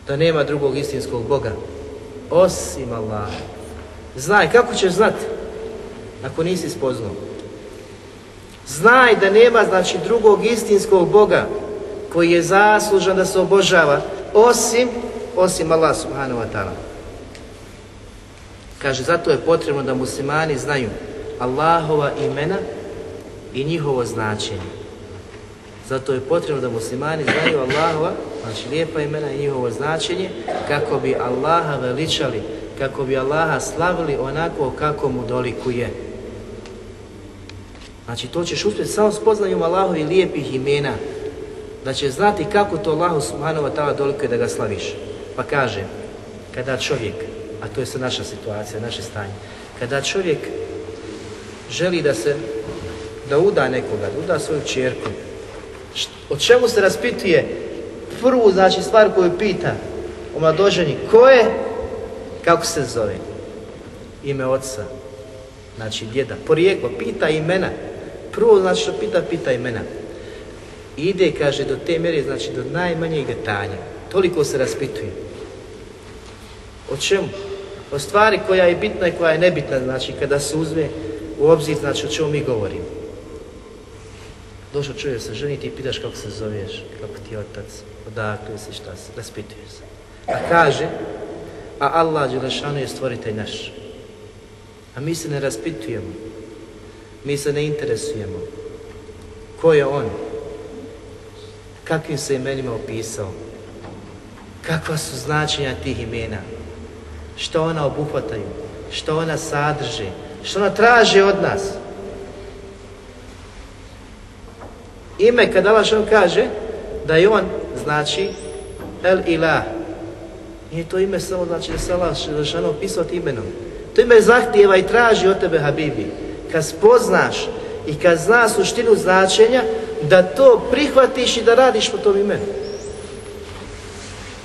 da nema drugog istinskog Boga osim Allah. Znaj, kako ćeš znati ako nisi spoznao? Znaj da nema znači drugog istinskog Boga koji je zaslužan da se obožava osim osim Allah subhanahu wa ta'ala. Kaže, zato je potrebno da muslimani znaju Allahova imena i njihovo značenje. Zato je potrebno da muslimani znaju Allahova, znači lijepa imena i njihovo značenje, kako bi Allaha veličali, kako bi Allaha slavili onako kako mu dolikuje. Znači to ćeš uspjeti samo spoznanjem Allahovi lijepih imena, da će znati kako to Allahu subhanahu wa ta'ala dolikuje da ga slaviš. Pa kaže, kada čovjek, a to je sad naša situacija, naše stanje, kada čovjek želi da se da uda nekoga, da uda svoju čerku. O čemu se raspituje? Prvu, znači, stvar koju pita o mladoženji, ko je, kako se zove? Ime oca, znači djeda, porijeklo, pita imena. Prvo, znači, što pita, pita imena. Ide, kaže, do te mjere, znači, do najmanjeg detalja. Toliko se raspituje. O čemu? O stvari koja je bitna i koja je nebitna, znači, kada se uzme u obzir, znači, o čemu mi govorimo. Došao čovjek se ženiti i pitaš kako se zoveš, kako ti je otac, odakle si, šta si, raspituje se. A kaže, a Allah Đelešanu je stvoritelj naš. A mi se ne raspitujemo, mi se ne interesujemo. Ko je on? Kakvim se imenima opisao? Kakva su značenja tih imena? Što ona obuhvataju? Što ona sadrži? Što ona traži od nas? Ime kad Allah kaže da je on znači El Ilah. Nije to ime samo znači da se Allah što opisao imenom. To ime zahtijeva i traži od tebe Habibi. Kad spoznaš i kad zna suštinu značenja, da to prihvatiš i da radiš po tom imenu.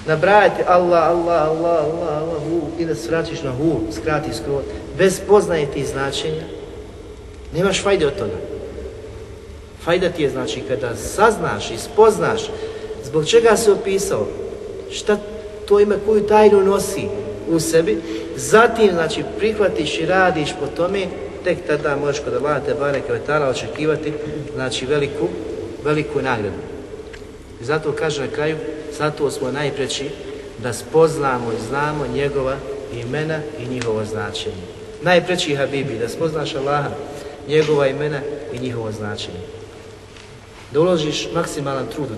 Nabrajati Allah, Allah, Allah, Allah, Allah, hu, i da svratiš na hu, skrati skrot, bez poznaje tih značenja, nemaš fajde od toga. Fajda ti je znači kada saznaš i spoznaš zbog čega se opisao, šta to ime koju tajnu nosi u sebi, zatim znači prihvatiš i radiš po tome, tek tada možeš kod Allaha te vetala očekivati znači veliku, veliku nagradu. I zato kaže na kraju, zato smo najpreći da spoznamo i znamo njegova imena i njihovo značenje. Najpreći Habibi, da spoznaš Allaha, njegova imena i njihovo značenje. Da uložiš maksimalan trud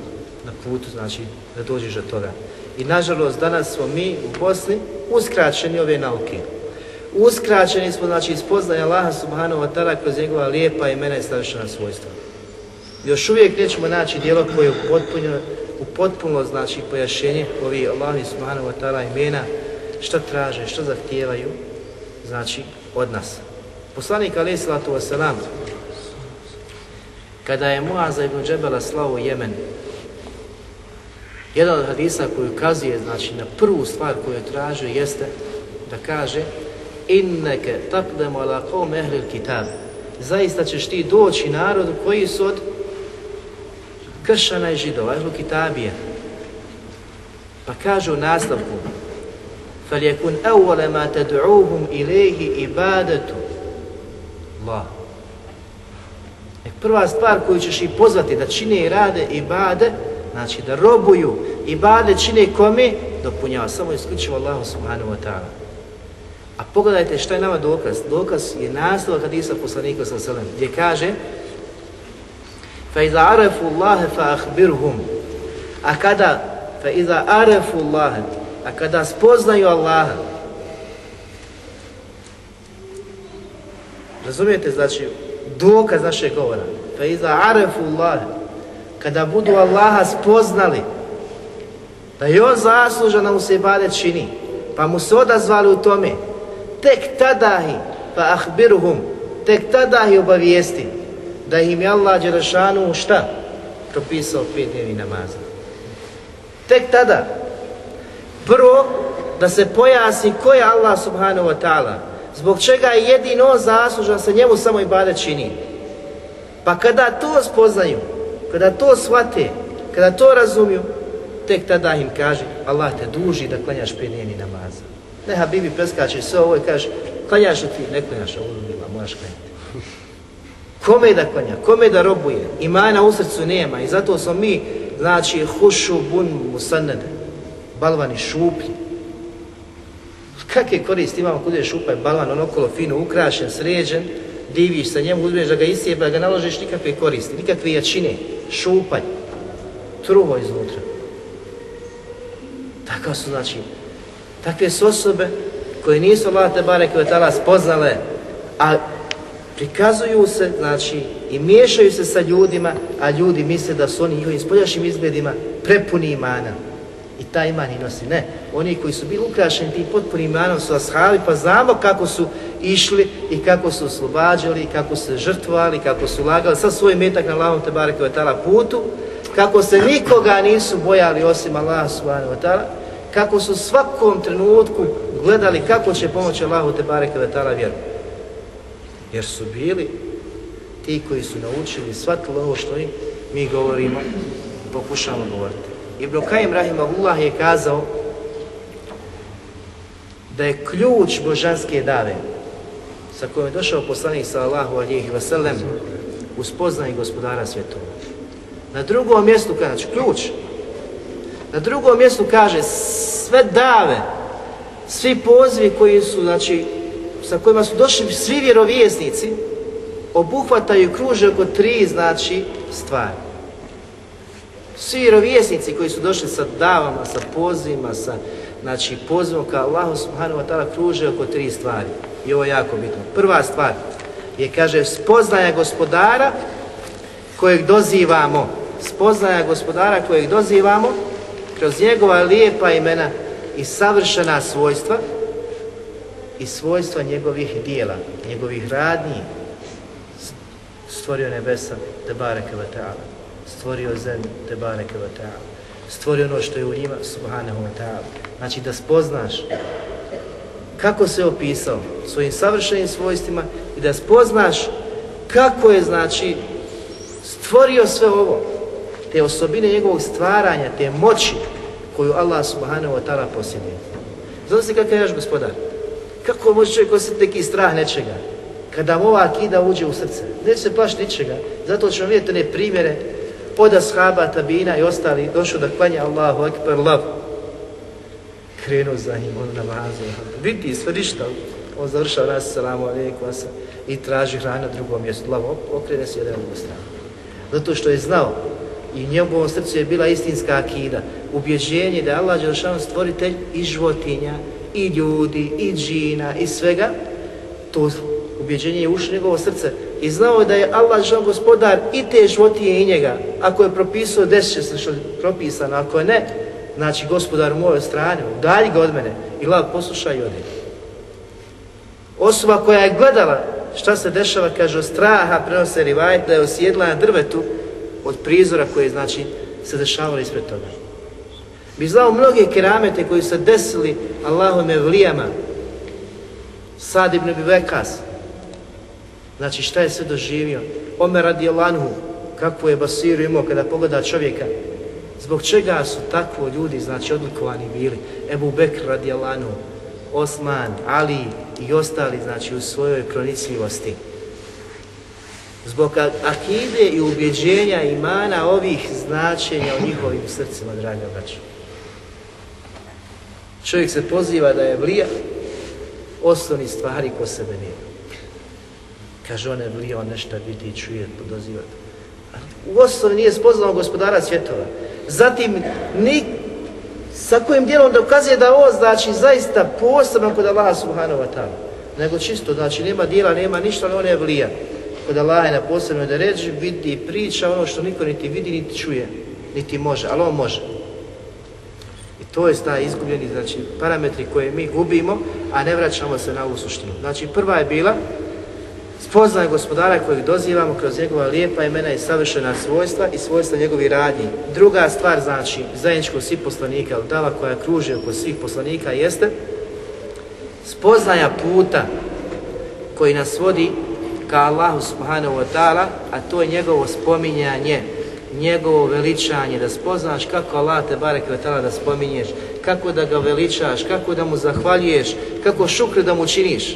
na putu, znači da dođeš do toga. I nažalost danas smo mi u Bosni uskraćeni ove nauke. Uskraćeni smo, znači, iz spoznaja Allaha subhanahu wa ta'ala kroz njegova lijepa imena i savršena svojstva. Još uvijek nećemo naći dijelo koje upotpunjeno, upotpuno znači pojašenje ovih Allahi subhanahu wa ta'ala imena, šta traže, šta zahtijevaju, znači, od nas. Poslanik alaih wasalam, kada je Muaza ibn Džebela slao u Jemen, jedan od hadisa koji ukazuje znači, na prvu stvar koju je tražio jeste da kaže inneke takdemu ala qawm ehlil kitab zaista ćeš ti doći narodu koji su od kršana i židova, ehlu kitabije. Pa kaže u nastavku فَلْيَكُنْ أَوَّلَ مَا تَدْعُوهُمْ إِلَيْهِ إِبَادَةُ Allah. E prva stvar koju ćeš ih pozvati da čine i rade ibade, znači da robuju ibade čine kome, dopunjava samo isključivo Allahu subhanahu wa ta'ala. A pogledajte šta je nama dokaz. Dokaz je nastavak hadisa poslanika sa selem, gdje kaže فَإِذَا عَرَفُوا اللَّهَ فَأَخْبِرْهُمْ A kada فَإِذَا عَرَفُوا اللَّهَ A kada spoznaju Allaha Razumijete, znači, dokaz našeg govora. Fe iza arefu Allah, kada budu Allaha spoznali da je on zaslužan da mu se ibadet čini, pa mu se odazvali u tome, tek tadahi, pa ahbiruhum, tek tadahi obavijesti da im je Allah Đerašanu šta? Propisao pet dnevni namaza. Tek tada, prvo, da se pojasni ko je Allah subhanahu wa ta'ala, zbog čega je jedino zaslužan se njemu samo ibadet čini. Pa kada to spoznaju, kada to shvate, kada to razumiju, tek tada im kaže Allah te duži da klanjaš pet dnevni namaza. Ne Habibi preskače sve ovo i kaže klanjaš li ti? Ne klanjaš, ovo bila, moraš klanjati. Kome da klanja, kome da robuje, imana u srcu nema i zato smo mi, znači, hušu bun musanede, balvani šuplji. Kakve koristi imamo kod je šupaj balvan, on okolo fino ukrašen, sređen, diviš sa njemu, uzmeš da ga isjeba, da ga naložiš nikakve koristi, nikakve jačine, šupaj, truho iznutra. Takav su, znači, takve su osobe koje nisu Allah te barek i spoznale, a prikazuju se, znači, i miješaju se sa ljudima, a ljudi misle da su oni njihovim spoljašnjim izgledima prepuni imana. I taj iman i nosi. Ne, oni koji su bili ukrašeni tim potpunim imanom su ashabi, pa znamo kako su išli i kako su oslobađali, kako se žrtvovali, kako su lagali sa svoj metak na lavom te barek i putu, kako se nikoga nisu bojali osim Allaha subhanahu wa ta'ala, kako su svakom trenutku gledali kako će pomoći Allahu te bareke ve vjeru. Jer su bili ti koji su naučili shvatili ovo što im mi govorimo i pokušamo govoriti. Ibn Kajim Rahimahullah je kazao da je ključ božanske dave sa kojom je došao poslanik sallahu alihi wasallam u gospodara svjetova. Na drugom mjestu kaže, znači ključ, na drugom mjestu kaže sve dave, svi pozivi koji su, znači, sa kojima su došli svi vjerovjesnici, obuhvataju i kruže oko tri, znači, stvari. Svi vjerovjesnici koji su došli sa davama, sa pozivima, sa znači, pozivom ka Allahu subhanahu wa ta'ala kruže oko tri stvari. I ovo je jako bitno. Prva stvar je, kaže, spoznaja gospodara kojeg dozivamo. Spoznaja gospodara kojeg dozivamo kroz njegova lijepa imena i savršena svojstva i svojstva njegovih dijela, njegovih radnji. Stvorio nebesa, te bareke. Stvorio zemlju, te bareke ta'ala. Stvorio ono što je u njima, subhanahu wa ta'ala. Znači da spoznaš kako se opisao svojim savršenim svojstvima i da spoznaš kako je, znači, stvorio sve ovo, te osobine njegovog stvaranja, te moći koju Allah subhanahu wa ta'ala posjeduje. Zato se kakav je još gospodar. Kako može čovjek osjetiti neki strah nečega? Kada ova akida uđe u srce, neće se ničega. Zato ćemo vidjeti one primjere od ashaba, tabina i ostali došao da klanja Allahu akbar lav. Krenu za njim, on namazu. Vidi sve ništa. On završao nas, salamu alaikum, i traži hrana na drugom mjestu. Lav, okrene se jedan drugu stranu. Zato što je znao i u njegovom srcu je bila istinska akida, ubjeđenje da je Allah Đelšan stvoritelj i životinja, i ljudi, i džina, i svega, to ubjeđenje je ušlo njegovo srce i znao je da je Allah Đelšan gospodar i te životinje i njega. Ako je propisao, desit će se što je propisano, ako ne, znači gospodar moj od strane, udalji ga od mene i lav posluša i ode. Osoba koja je gledala šta se dešava, kaže, od straha prenose rivajet da je osjedla na drvetu od prizora koje znači se dešavalo ispred toga. Mi znamo mnoge keramete koji su desili Allahom evlijama, Sad ibn Bivekas, znači šta je sve doživio, Omer radi Lanhu, kakvu je Basiru imao kada pogleda čovjeka, zbog čega su takvo ljudi, znači odlikovani bili, Ebu Bekr radi Lanhu, Osman, Ali i ostali, znači u svojoj pronicljivosti zbog akide i ubjeđenja imana ovih značenja u njihovim srcima, draga braća. Čovjek se poziva da je vlija, osnovni stvari ko sebe nema. Kaže, on je on nešto vidi, čuje, podoziva. U osnovi nije spoznao gospodara svjetova. Zatim, ni sa kojim dijelom dokazuje da ovo znači zaista posebno kod Allaha subhanahu wa ta'ala. Nego čisto, znači nema dijela, nema ništa, ali on je vlija kod Allaha na posebnoj da ređi, vidi i priča ono što niko niti vidi, niti čuje, niti može, ali on može. I to je taj izgubljeni znači, parametri koje mi gubimo, a ne vraćamo se na ovu suštinu. Znači prva je bila spoznaje gospodara kojeg dozivamo kroz njegova lijepa imena i savršena svojstva i svojstva njegovih radnji. Druga stvar znači zajedničko svih poslanika, dala koja kruži oko svih poslanika jeste spoznaja puta koji nas vodi ka Allahu subhanahu wa ta'ala, a to je njegovo spominjanje, njegovo veličanje, da spoznaš kako Allah te barek wa da spominješ, kako da ga veličaš, kako da mu zahvaljuješ, kako šukr da mu činiš.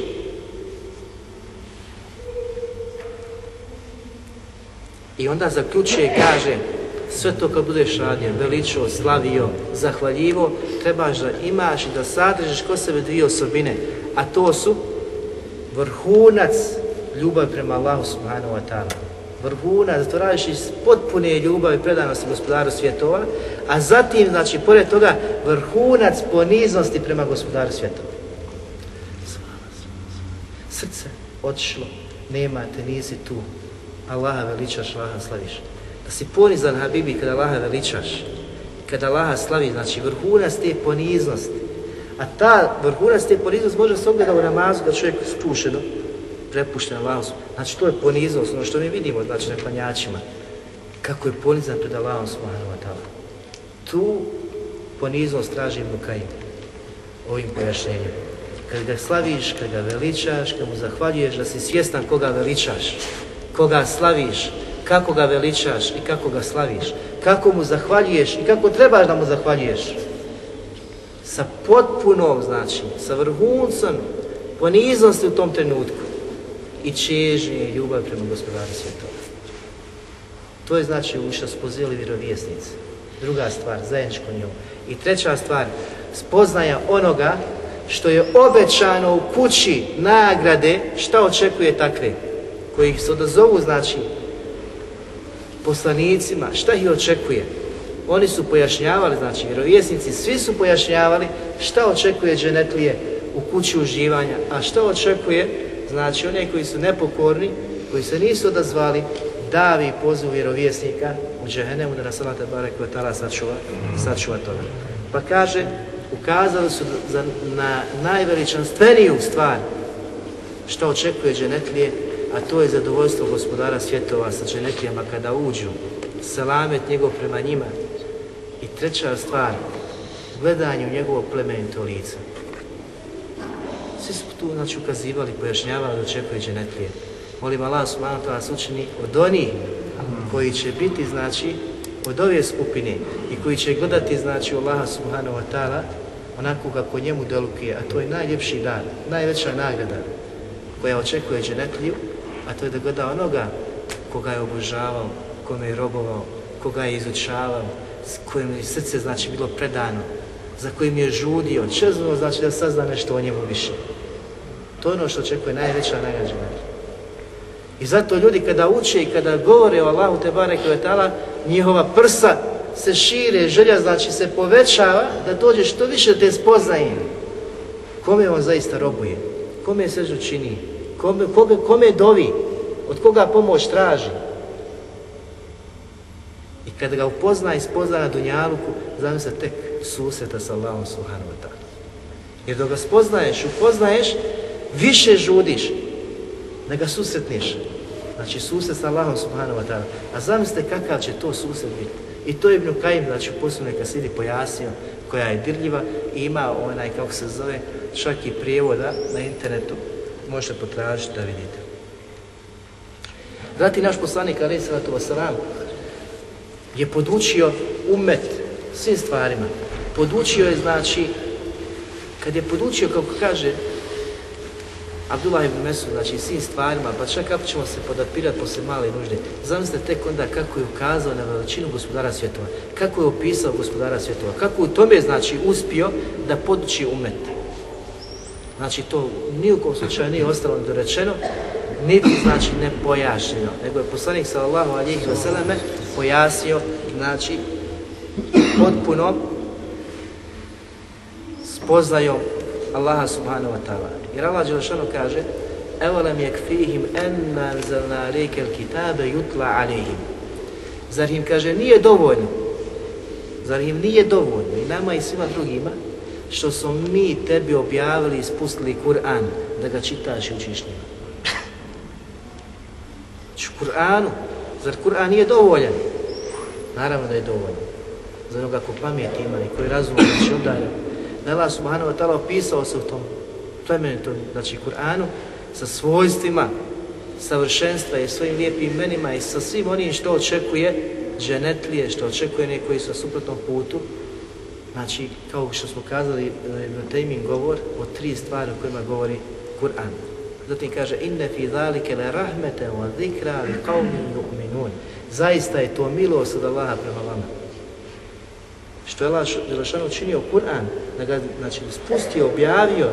I onda zaključuje i kaže, sve to kad budeš radio, veličio, slavio, zahvaljivo, trebaš da imaš i da sadržiš ko sebe dvije osobine, a to su vrhunac ljubav prema Allahu subhanahu wa ta'ala. Vrhuna, da to radiš iz potpune ljubavi i predanosti gospodaru svjetova, a zatim, znači, pored toga, vrhunac poniznosti prema gospodaru svjetova. Srce otišlo, nema te, nisi tu. Allaha veličaš, Allaha slaviš. Da si ponizan, Habibi, kada Allaha veličaš, kada Allaha slavi, znači vrhunac te poniznosti. A ta vrhunac te poniznosti može se ogledati u namazu kad čovjek spušeno, prepušten Allahom. Znači to je poniznost, ono što mi vidimo znači, na klanjačima. Kako je ponizan pred Allahom subhanahu wa ta'ala. Tu poniznost traži Ibn ovim pojašnjenjem. Kad ga slaviš, kad ga veličaš, kad mu zahvaljuješ, da si svjestan koga veličaš, koga slaviš, kako ga veličaš i kako ga slaviš, kako mu zahvaljuješ i kako trebaš da mu zahvaljuješ. Sa potpunom, znači, sa vrhuncom poniznosti u tom trenutku i čežnje ljubav prema gospodaru svjetova. To je znači u što spozili vjerovjesnici. Druga stvar, zajedničko njom. I treća stvar, spoznaja onoga što je obećano u kući nagrade, šta očekuje takve, koji se odazovu, znači, poslanicima, šta ih očekuje. Oni su pojašnjavali, znači, vjerovjesnici, svi su pojašnjavali šta očekuje dženetlije u kući uživanja, a šta očekuje Znači, oni koji su nepokorni, koji se nisu odazvali, davi poziv vjerovjesnika u džehennemu da nas Allah barek tala sačuva, sačuva toga. Pa kaže, ukazali su za, na najveličanstveniju stvar što očekuje dženetlije, a to je zadovoljstvo gospodara svjetova sa dženetlijama kada uđu, salamet njegov prema njima. I treća stvar, gledanju njegovog plemenitog lica. Svi su tu znači, ukazivali, pojašnjavali da očekuje dženetlije. Molim Allah subhanahu wa ta'ala učini od onih koji će biti, znači, od ove skupine i koji će gledati, znači, Allaha subhanahu wa ta'ala onako kako njemu delukuje, a to je najljepši dar, najveća nagrada. koja očekuje dženetliju, a to je da gleda onoga koga je obožavao, kome je robovao, koga je izučavao, s kojim je srce znači bilo predano, za kojim je žudio, čezno znači da sazna nešto o njemu više. To je ono što očekuje najveća nagrađa. I zato ljudi kada uče i kada govore o Allahu te bareke njihova prsa se šire, želja znači se povećava da dođe što više te spoznaje. Kome on zaista robuje? Kome sežu čini? Kome, koga, kome dovi? Od koga pomoć traži? I kada ga upozna i spozna na Dunjaluku, se tek susreta sa Allahom subhanahu wa ta'ala. Jer dok ga spoznaješ, upoznaješ, više žudiš da ga susretniš. Znači susret sa Allahom subhanahu wa ta'ala. A zamislite kakav će to susret biti. I to je Ibn Kajim, znači u posljednoj kasidi pojasnio, koja je dirljiva i ima onaj, kako se zove, čak i prijevoda na internetu. Možete potražiti da vidite. Zatim naš poslanik, alaih sallatu wasalam, je podučio umet svim stvarima. Podučio je, znači, kad je podučio, kako kaže Abdullah ibn Mesud, znači svim stvarima, pa čak kako ćemo se podapirati posle male nužde. Zamislite tek onda kako je ukazao na veličinu gospodara svjetova, kako je opisao gospodara svjetova, kako u tome znači uspio da poduči umet. Znači to ni u kom slučaju nije ostalo dorečeno, niti znači ne pojašnjeno, nego je poslanik sallallahu alihi vseleme pojasnio, znači potpuno spoznajom Allaha subhanahu wa ta'ala. Jer Allah Đelešanu kaže Evo nam yakfihim enna anzalna alejke kitabe yutla alejhim. Zar im kaže nije dovoljno, zar im nije dovoljno i nama i svima drugima što smo mi tebi objavili i spustili Kur'an da ga čitaš i učiš njima. Znači Kur'anu, zar Kur'an nije dovoljan? Naravno da je dovoljan. Za onoga ko pamet ima i koji razumije, znači obdaje da Allah subhanahu wa ta'ala opisao se u tom plemenitom, znači Kur'anu, sa svojstvima savršenstva i svojim lijepim imenima i sa svim onim što očekuje dženetlije, što očekuje neki koji su na suprotnom putu, znači, kao što smo kazali na Tejmin govor o tri stvari o kojima govori Kur'an. Zatim kaže, inne fi zalike le rahmete wa zikra li yu'minun. Zaista je to milost od Allaha prema vama što je Želešanu učinio Kur'an, da ga znači, spustio, objavio,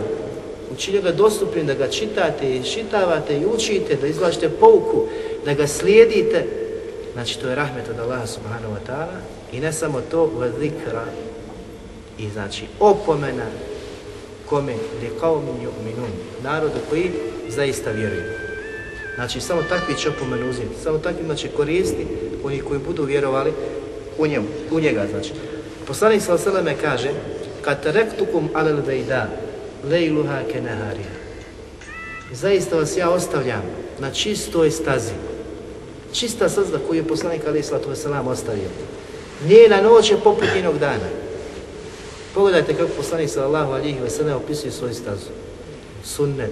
učinio ga dostupnim, da ga čitate i čitavate i učite, da izvlačite pouku, da ga slijedite, znači to je rahmet od Allaha subhanahu wa ta'ala i ne samo to, va zikra i znači opomena kome li qawmin yu'minun, narodu koji zaista vjeruju. Znači samo takvi će opomenu uzeti, samo takvima će koristi oni koji budu vjerovali u njemu, u njega znači. Poslanik s.a.v. kaže kad rektukum alel vejda lejluha ke neharija. Zaista vas ja ostavljam na čistoj stazi. Čista staza koju je poslanik wasalam ostavio. Njena noć je poput njenog dana. Pogledajte kako poslanik sallallahu alihi wasallam opisuje svoju stazu. Sunnet,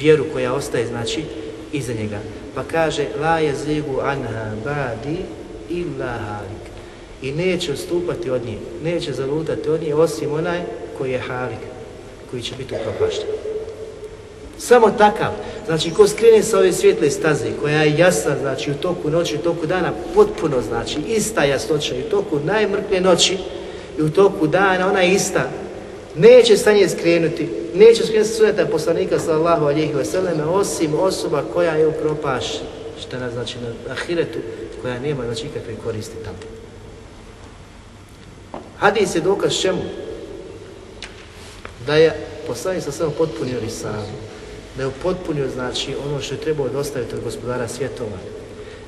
vjeru koja ostaje znači iza njega. Pa kaže la jezigu anha badi illa halik i neće odstupati od nje, neće zalutati od nje osim onaj koji je halik, koji će biti upropašten. Samo takav, znači ko skrene sa ove svijetle staze, koja je jasna, znači u toku noći, u toku dana, potpuno znači, ista jasnoća, i u toku najmrklje noći, i u toku dana, ona je ista, neće sa nje skrenuti, neće skrenuti suneta poslanika sallahu alihi vseleme, osim osoba koja je upropaštena, znači na ahiretu, koja nema znači ikakve koristi tamo. Hadis je dokaz čemu? Da je poslanik sa svema potpunio risalu. Da je upotpunio znači ono što je trebao dostaviti od gospodara svjetova.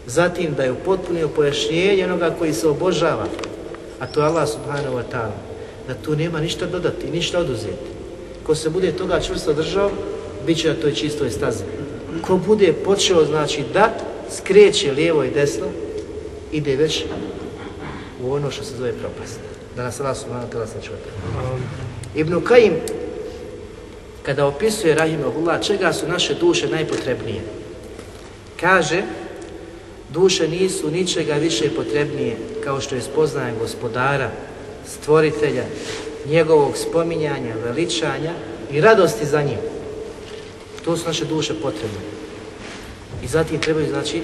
Zatim da je upotpunio pojašnjenje onoga koji se obožava, a to je Allah subhanahu wa ta'ala. Da tu nema ništa dodati, ništa oduzeti. Ko se bude toga čvrsto držao, bit će na toj čistoj stazi. Ko bude počeo, znači, da skreće lijevo i desno, ide već u ono što se zove propast da nas Allah subhanahu wa ta'ala. Ibn Kajim, kada opisuje Rahimahullah, čega su naše duše najpotrebnije, kaže, duše nisu ničega više potrebnije kao što je spoznaje gospodara, stvoritelja, njegovog spominjanja, veličanja i radosti za njim. To su naše duše potrebne. I zatim trebaju, znači,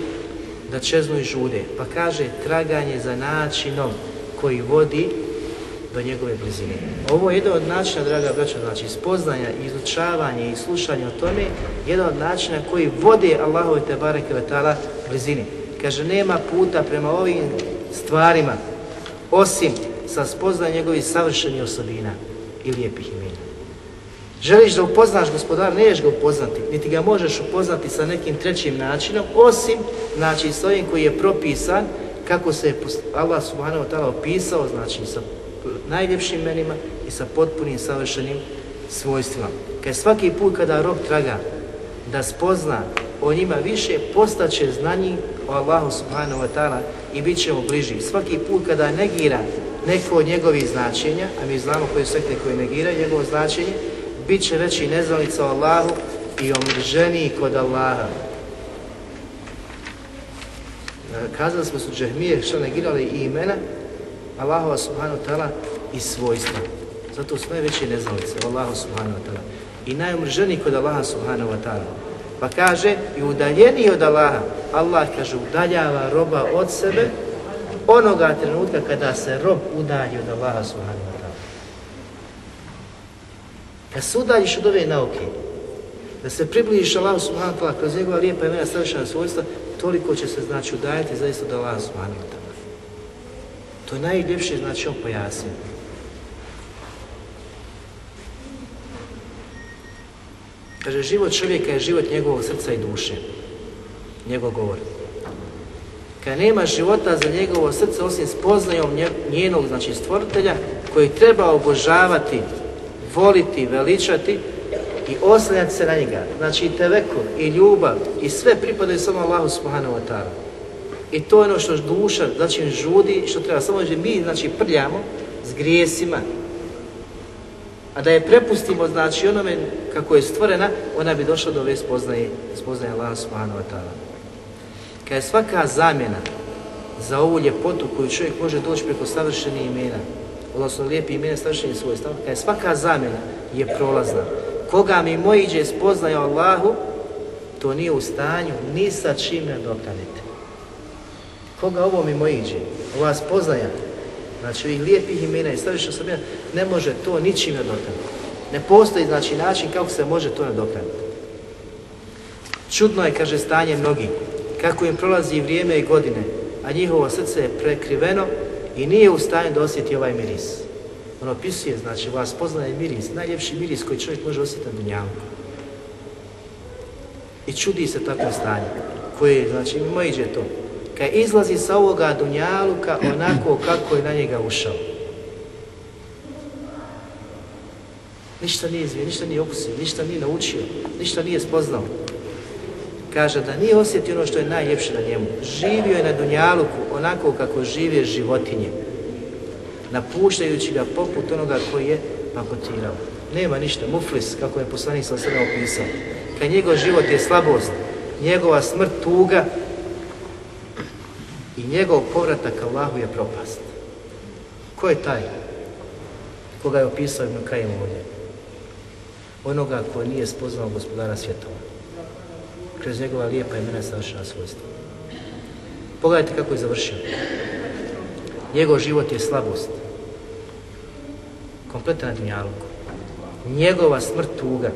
da čeznu i žude. Pa kaže, traganje za načinom koji vodi do njegove blizine. Ovo je jedan od načina, draga braća, znači spoznanja, izučavanje i slušanje o tome, jedan od načina koji vode Allahove te bareke blizini. Kaže, nema puta prema ovim stvarima, osim sa spoznanjem njegovih savršenih osobina i lijepih imena. Želiš da upoznaš gospodara, nećeš ga upoznati, niti ga možeš upoznati sa nekim trećim načinom, osim, znači, s ovim koji je propisan, kako se je Allah subhanahu ta'ala opisao, znači, sa najljepšim imenima i sa potpunim savršenim svojstvima. Kad svaki put kada rob traga da spozna o njima više, postaće znanji o Allahu subhanahu wa ta'ala i bit će mu bliži. Svaki put kada negira neko od njegovih značenja, a mi znamo koje su sekte koje negiraju njegovo značenje, bit će veći neznalica o Allahu i omrženiji kod Allaha. Kazali smo su džehmije što negirali i imena Allahova subhanahu wa ta'ala i svojstva. Zato su najveće neznalice Allahu subhanahu wa ta'ala. I najomrženiji kod Allaha subhanahu wa ta'ala. Pa kaže, i udaljeniji od Allaha, Allah kaže, udaljava roba od sebe onoga trenutka kada se rob udalji od Allaha subhanahu wa ta'ala. Kad se udaljiš od ove nauke, da se približiš Allahu subhanahu wa ta'ala kroz njegova lijepa imena savršena svojstva, toliko će se znači udaljiti zaista od Allaha subhanahu wa ta'ala. To je najljepše, znači on pojasnio. Kaže, život čovjeka je život njegovog srca i duše. Njegov govor. Kad nema života za njegovo srce osim spoznajom njenog, znači stvoritelja, koji treba obožavati, voliti, veličati i oslanjati se na njega. Znači i i ljubav, i sve pripadaju samo Allahu subhanahu wa ta'ala. I to je ono što duša, znači žudi, što treba samo že mi, znači prljamo s grijesima. A da je prepustimo, znači onome kako je stvorena, ona bi došla do ove spoznaje, spoznaje Allah subhanahu wa ta'ala. Kad je svaka zamjena za ovu ljepotu koju čovjek može doći preko savršenih imena, odnosno lijepi imena savršenih svojstava, kad je svaka zamjena je prolazna. Koga mi mojiđe spoznaje Allahu, to nije u stanju ni sa čim nadoknaditi. Koga ovo mimo iđe, ova spoznaja, znači ovih lijepih imena i savršenih ne može to ničim nadoknaditi. Ne postoji znači način kako se može to nadoknaditi. Čudno je, kaže, stanje mnogi, kako im prolazi vrijeme i godine, a njihovo srce je prekriveno i nije u stanju da osjeti ovaj miris. On opisuje, znači, vas poznaje miris, najljepši miris koji čovjek može osjetiti na dunjavu. I čudi se takvom stanju, koje, znači, mimo iđe to kad izlazi sa ovoga dunjaluka onako kako je na njega ušao. Ništa nije izvio, ništa nije okusio, ništa nije naučio, ništa nije spoznao. Kaže da nije osjetio ono što je najljepše na njemu. Živio je na dunjaluku onako kako žive životinje. Napuštajući ga poput onoga koji je pakotirao. Nema ništa, muflis, kako je poslanik sa sada opisao. Kad njegov život je slabost, njegova smrt tuga, i njegov povratak Allahu je propast. Ko je taj? Koga je opisao Ibn Kajim ovdje? Onoga ko nije spoznao gospodara svjetova. Kroz njegova lijepa imena savršena svojstva. Pogledajte kako je završio. Njegov život je slabost. Kompletan dunjaluk. Njegova smrt tuga.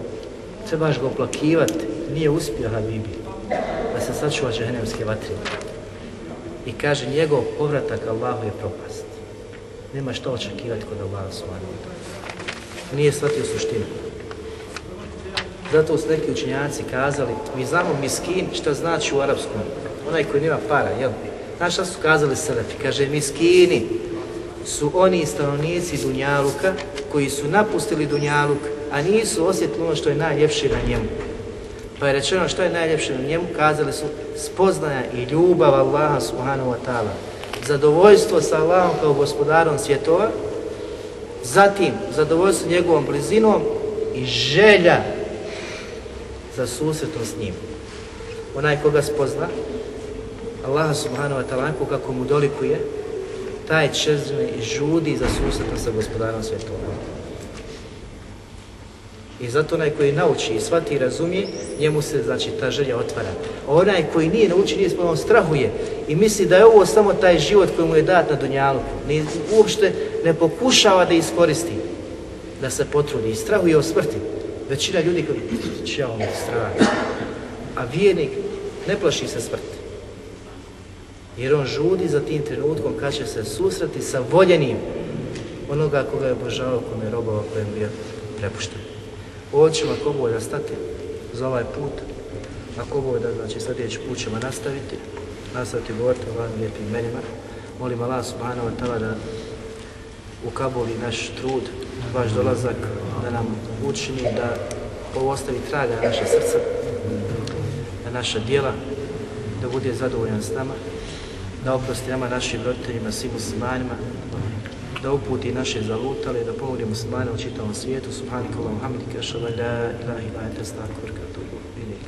Trebaš ga oplakivati. Nije uspio Habibi. Da se sačuva džehennemske vatre i kaže njegov povratak Allahu je propast. Nema što očekivati kod Allaha subhanahu Nije shvatio suštinu. Zato su neki učenjaci kazali, mi znamo miskin što znači u arapskom, onaj koji nema para, jel? Znaš šta su kazali Selefi? Kaže, miskini su oni stanovnici Dunjaluka koji su napustili Dunjaluk, a nisu osjetili ono što je najljepše na njemu. Pa je rečeno što je najljepše na njemu, kazali su spoznaja i ljubav Allaha subhanahu wa ta'ala. Zadovoljstvo sa Allahom kao gospodarom svjetova, zatim zadovoljstvo njegovom blizinom i želja za susretom s njim. Onaj koga spozna, Allaha subhanahu wa ta'ala, kako mu dolikuje, taj čezne i žudi za susretom sa gospodarom svjetova. I zato onaj koji nauči i shvati i razumije, njemu se znači ta želja otvara. A onaj koji nije nauči, nije spomenuo, strahuje i misli da je ovo samo taj život koji mu je dat na Dunjaluku. Ni, uopšte ne pokušava da iskoristi, da se potrudi i strahuje o smrti. Većina ljudi koji će mi strah. A vjernik ne plaši se smrti. Jer on žudi za tim trenutkom kad će se susreti sa voljenim onoga koga je obožavao, kome je robova, kojem je bio prepušten. Ovdje ćemo ako da stati za ovaj put, ako Bog da znači sljedeći put ćemo nastaviti, nastaviti govoriti o ovim lijepim imenima. Molim Allah subhanahu wa ta'ala da ukabuli naš trud, vaš dolazak, da nam učini da ovo ostavi traga na naše srca, na naša dijela, da bude zadovoljan s nama, da oprosti nama, našim roditeljima, svim muslimanima, da uputi naše zalutale, da pomogne muslimane u čitavom svijetu. Subhanika Allahum hamdika, šala la ilaha ila ente, stakvrka, tubu, ilik.